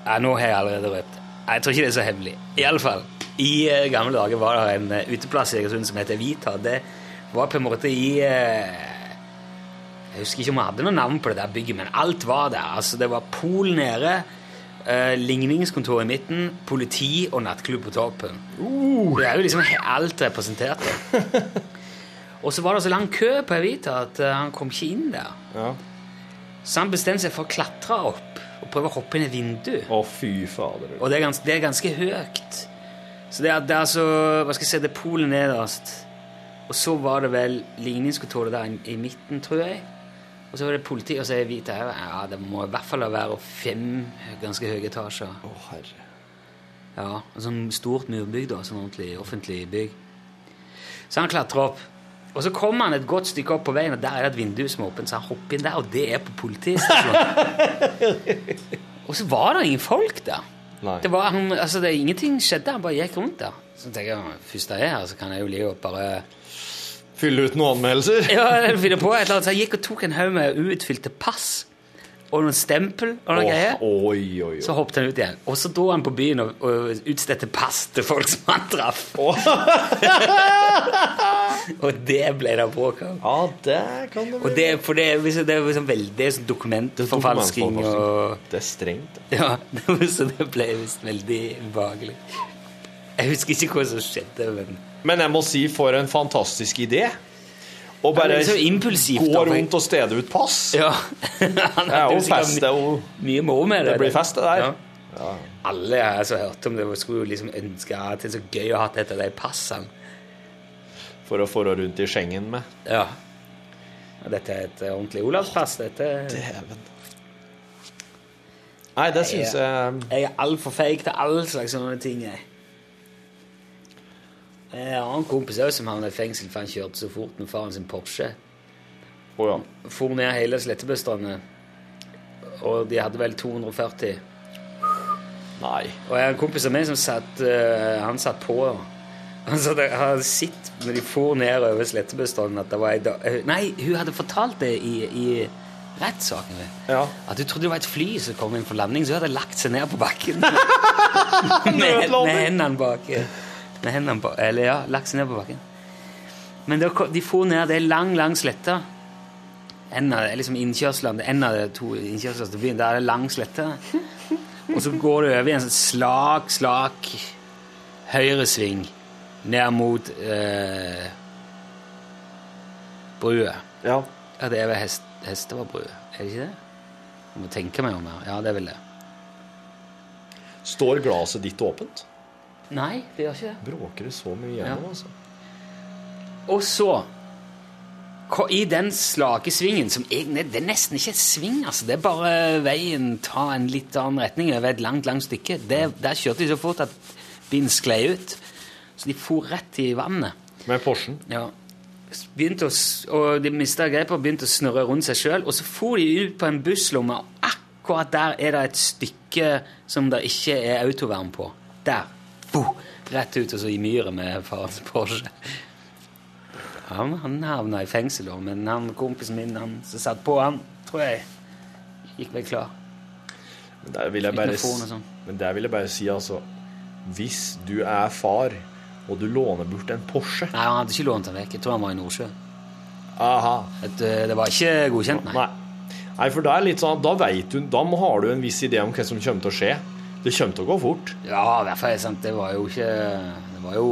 Ja, nå har jeg allerede røpt. Jeg tror ikke det er så hemmelig. I alle fall, i eh, gamle dager var det en uteplass i Egersund som heter Vita. Det var på en måte i Jeg husker ikke om jeg hadde noe navn på det der bygget, men alt var der. Altså, det var pol nede, eh, ligningskontor i midten, politi og nattklubb på toppen. Det er jo liksom alt representert der. [laughs] Og så var det så lang kø på Evita at uh, han kom ikke inn der. Ja. Så han bestemte seg for å klatre opp og prøve å hoppe inn i et vindu. Å, fy fader. Og det er ganske, det er ganske høyt. Så det er, det er så Hva skal jeg si, det er polen nederst. Og så var det vel ligningskontoret der i, i midten, tror jeg. Og så var det politi, og så er hvite her. Ja, det må i hvert fall være fem ganske høye etasjer. Å, herre. Ja, og sånn stort murbygg da, sånn ordentlig offentlig bygg. Så han klatrer opp. Og så kommer han et godt stykke opp på veien, og der er det et vindu som er åpent, så han hopper inn der, og det er på politistasjonen. [laughs] og så var det ingen folk der. Nei. Det var, han, altså det, ingenting skjedde, han bare gikk rundt der. Så tenker jeg, først jeg er her, så kan jeg jo like godt bare Fylle ut noen anmeldelser? [laughs] ja, jeg på et eller annet. Så jeg gikk og tok en haug med uutfylte pass og noen stempel og noen oh, greier. Oi, oi, oi. Så hoppet han ut igjen. Og så dro han på byen og, og utstedte pass til folk som han traff. [laughs] og det ble det bråk av. Ja, det kan det Og det, for det, det er liksom veldig sånn dokumentforfalsking og Det er strengt. Ja, [laughs] så det ble visst veldig ubehagelig. Jeg husker ikke hva som skjedde, men Men jeg må si, for en fantastisk idé. Og bare Ja, det gå rundt og stede ut pass. [laughs] Ja. Det Han er hadde jo jo sikkert fest, det er jo mye moro med det. Det blir fest, det der. Ja. Alle jeg har hørt om det, skulle jo liksom ønske at det er så gøy å ha et av de passene. For å få rundt i Schengen med. Ja. Dette er et ordentlig Olavspass. Dette Dæven. Nei, det syns jeg Jeg er altfor feig til all slags sånne ting. Jeg. Annen en kompis òg som havnet i fengsel for han kjørte så fort med faren sin Porsche. Oh, ja. For ned hele Slettebøstrandet. Og de hadde vel 240. Nei. Og jeg har en kompis av meg som satt eh, Han satt på. Han satt, hadde sett når de for ned over Slettebøstrandet at det var ei da... eh, Nei, hun hadde fortalt det i, i rettssaken. Ja. At hun trodde det var et fly som kom inn for landing, så hun hadde lagt seg ned på bakken. [laughs] med, med hendene bak. Med hendene på Eller ja, lagt seg ned på bakken. Men da de for ned Det er lang, lang slette. En av det, liksom innkjørselen, en av de to innkjørslene til byen, der er det lang slette. Og så går det over i en sånn slak, slak høyresving ned mot eh, brua. Ja. Ja, det er ved hest, Hestevabrua, er det ikke det? Jeg må tenke meg om her. Ja, det er vel det. Står glasset ditt åpent? Nei, det gjør ikke det. Bråker det så mye gjennom, altså? Og så I den slake svingen, som egentlig det er nesten ikke et sving, altså, det er bare veien ta en litt annen retning over et langt, langt stykke. Det, der kjørte de så fort at bilen sklei ut. Så de for rett i vannet. Med Porschen? Ja. Å, og de mista grepet og begynte å snurre rundt seg sjøl. Og så for de ut på en busslomme, og akkurat der er det et stykke som det ikke er autovern på. Der. Bo, rett ut, og så i myra med farens Porsche. Han, han havna i fengsel, da, men han kompisen min han som satt på, han tror jeg gikk vel klar. Men der vil jeg bare, sånn. men der vil jeg bare si, altså Hvis du er far, og du låner bort en Porsche Nei, han hadde ikke lånt den vekk. Jeg tror han var i Nordsjø. Aha. Et, eh, det var ikke godkjent, nei. Nei. Nei, for da er litt sånn, da veit du, da har du en viss idé om hva som kommer til å skje. Det kommer til å gå fort. Ja, i hvert fall. Sant? Det var jo ikke Det var jo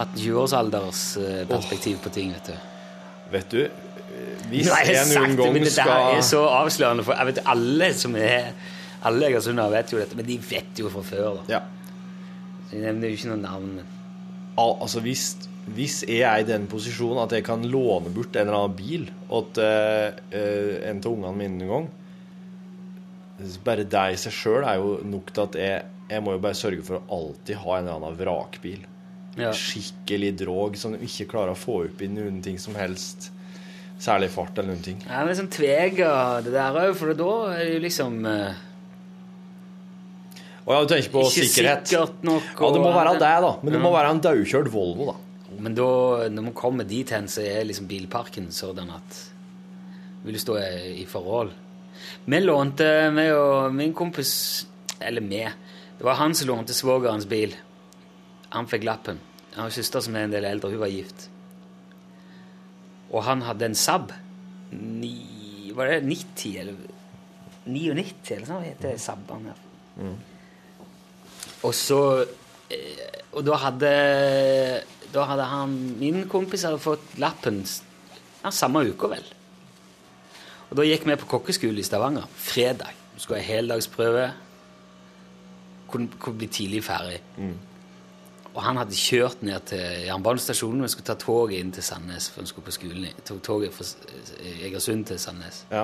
18-20-årsalders eh, perspektiv på ting, vet du. Vet du, hvis Nå jeg en sagt gang men det skal er så avslørende, for jeg vet alle som er Alle egersunder vet jo dette, men de vet jo fra før, da. Ja. Så Jeg nevner jo ikke noen navn. men- Al altså hvis, hvis jeg er i den posisjonen at jeg kan låne bort en eller annen bil til uh, en av ungene mine en gang Bare det i seg sjøl er jo nok til at jeg, jeg må jo bare sørge for å alltid ha en eller annen vrakbil. Ja. Skikkelig drog som du ikke klarer å få opp i noen ting som helst. Særlig fart eller noen ting. Ja, men sånn tvega det der òg, for da er det jo liksom eh, Og ja, du tenker på Ikke sikkerhet. sikkert nok, Ja, det må være det, da. Men det må være en daukjørt Volvo, da. Men da, når man kommer dit hen, så er liksom bilparken sånn at vil du stå i, i forhold. Vi lånte, vi og min kompis Eller vi. Det var han som lånte svogerens bil. Han fikk lappen. Han har en søster som er en del eldre. Hun var gift. Og han hadde en Saab. Ni, var det 90 eller 99 eller sånn heter Saabene her. Og så eh, Og da hadde Da hadde han Min kompis hadde fått lappen ja, samme uka, vel. Og da gikk vi på kokkeskole i Stavanger. Fredag. Du skulle ha heldagsprøve. Kunne, kunne bli tidlig ferdig. Og han hadde kjørt ned til jernbanestasjonen og skulle ta toget inn til Sandnes. For han skulle på skolen. i- Tok toget fra Egersund til Sandnes. Ja.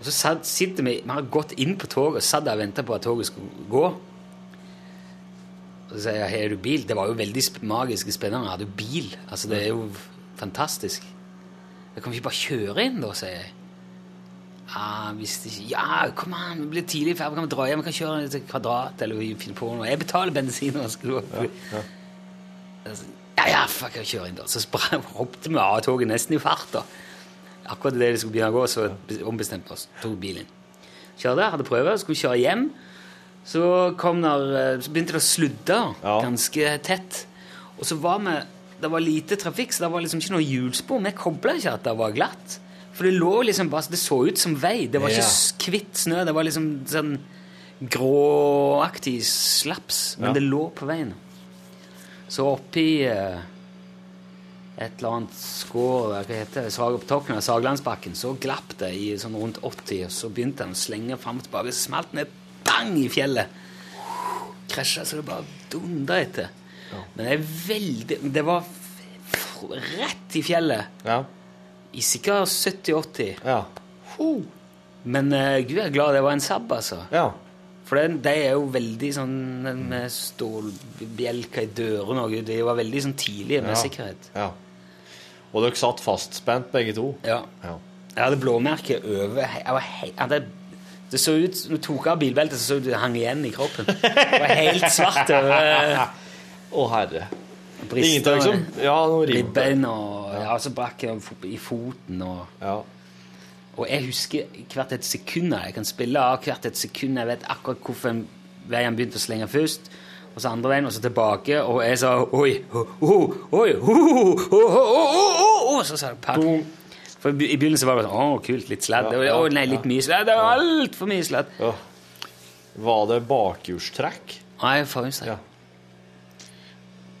Og så satt, sitter vi Vi har gått inn på toget og satt der og venta på at toget skulle gå. Og så sier jeg, har du bil? Det var jo veldig magisk og spennende. Jeg hadde bil. Altså, det er jo fantastisk. Kan vi ikke bare kjøre inn, da, sier jeg. Ja, hvis det ikke Ja, kom an, vi blir tidlig ferdig, kan vi dra hjem? Vi kan kjøre til Kvadrat, eller vi finner på noe. Jeg betaler bensin og skal opp. Ja, Ja, ja, fuck, jeg kjører inn, da. Så hoppet vi av toget nesten i fart, da. Akkurat idet det skulle begynne å gå, så ombestemte vi oss. Tok bilen. Kjørte, hadde prøve, skulle kjøre hjem. Så, kom der, eh, så begynte det å sludde ganske tett. Og så var vi Det var lite trafikk, så det var liksom ikke noe hjulspor. Vi kobla ikke at det var glatt. For det lå liksom bare Det så ut som vei. Det var ikke Ja. kvitt snø. Det var liksom sånn gråaktig slaps. Men Ja. det lå på veien. Så oppi eh, et eller annet skår Hva heter det? Svag på toppen av Saglandsbakken, så glapp det i sånn rundt 80, og så begynte den å slenge fram og tilbake. Så smalt ned bang i fjellet. Krasja så det bare dunda etter. Men det er veldig Det var rett i fjellet. I sikkert 70-80. Ho. Men uh, gud, jeg er glad det var en Saab, altså. For de, de er jo veldig sånn med stålbjelker i dørene og De var veldig sånn tidlige med Ja. sikkerhet. Ja. Og dere satt fastspent, begge to? Ja. Jeg hadde blåmerke over jeg var he hadde, Det så ut Når du tok av bilbeltet, så så ut det hang igjen i kroppen. Det var helt svart over Å, herre. av liksom Ja. Ribbein og ja, så brakk i foten og Og jeg husker hvert et sekund jeg kan spille av hvert et sekund. Jeg vet akkurat hvorfor vei han begynte å slenge først, og så andre veien, og så tilbake, og jeg sa oi, oi, oi, ho, så sa jeg pakk. For i be- i begynnelsen var det sånn Å, kult, litt sladd. Ja, ja, Å nei, litt mye sladd. Det var altfor mye sladd. Var det bakhjulstrekk? Nei, forhjulstrekk.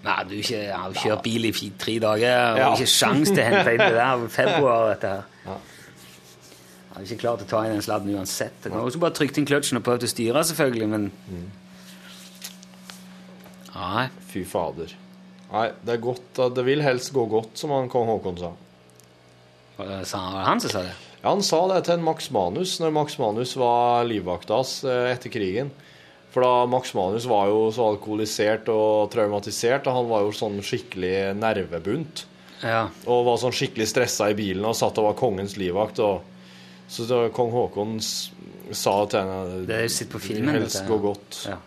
Nei, du ikke, har jo kjørt bil i tre dager, Ja. ikke sjans til å hente inn det der. Februar, dette her. Jeg hadde ikke klart å ta inn den sladden uansett. Jeg kan også bare trykt inn kløtsjen og prøvd å styre, selvfølgelig, men Nei. Fy fader. Nei, det er godt Det vil helst gå godt, som han kong Haakon sa. Sa han han som sa det? Ja, Han sa det til en Max Manus når Max Manus var livvakta hans eh, etter krigen. For da Max Manus var jo så alkoholisert og traumatisert, og han var jo sånn skikkelig nervebunt. Ja. Og var sånn skikkelig stressa i bilen og satt og var kongens livvakt. Og så da kong Haakon sa til henne Det er jo sitt på filmen, helst gå ja." godt. Ja.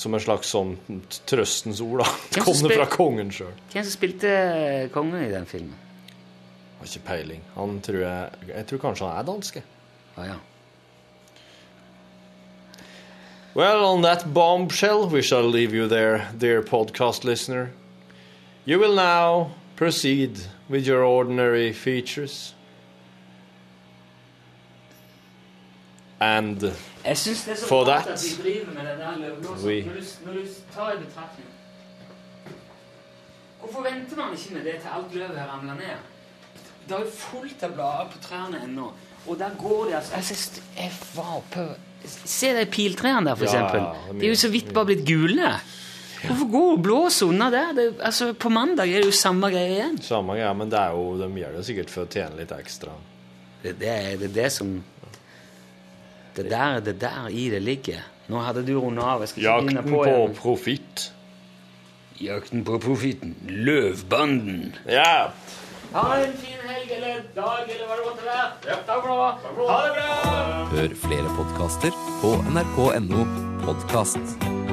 Som en slags sånn trøstens ord, da. Kom det fra kongen sjøl. Hvem som spilte kongen i den filmen? Har ikke peiling. Han tror jeg Jeg tror kanskje han er danske. Ah, ja. Well, on that bombshell, we shall leave you there, dear podcast listener. You will now proceed with your ordinary features. And for that, we- Hvorfor venter man ikke med det til alt løvet ramla ned? Det er jo fullt av blader på trærne ennå. Og der går de altså Jeg, jeg var oppe Se de piltrærne der, for Ja, det De er jo så vidt bare blitt gule. Hvorfor går og blåser unna der? Det, altså, på mandag er det jo samme greie igjen. Samme greie, men det er jo, de gjør det sikkert for å tjene litt ekstra. Det, det, er, det er det som Det der, det der i det ligger. Nå hadde du runda av. Jeg skal ikke Jakten på på profitt. Jakten på profitten. Løvbanden. Ja. Ha en fin helg eller dag eller hva det måtte være. Takk for nå. Ha det bra! Hør flere podkaster på nrk.no podkast.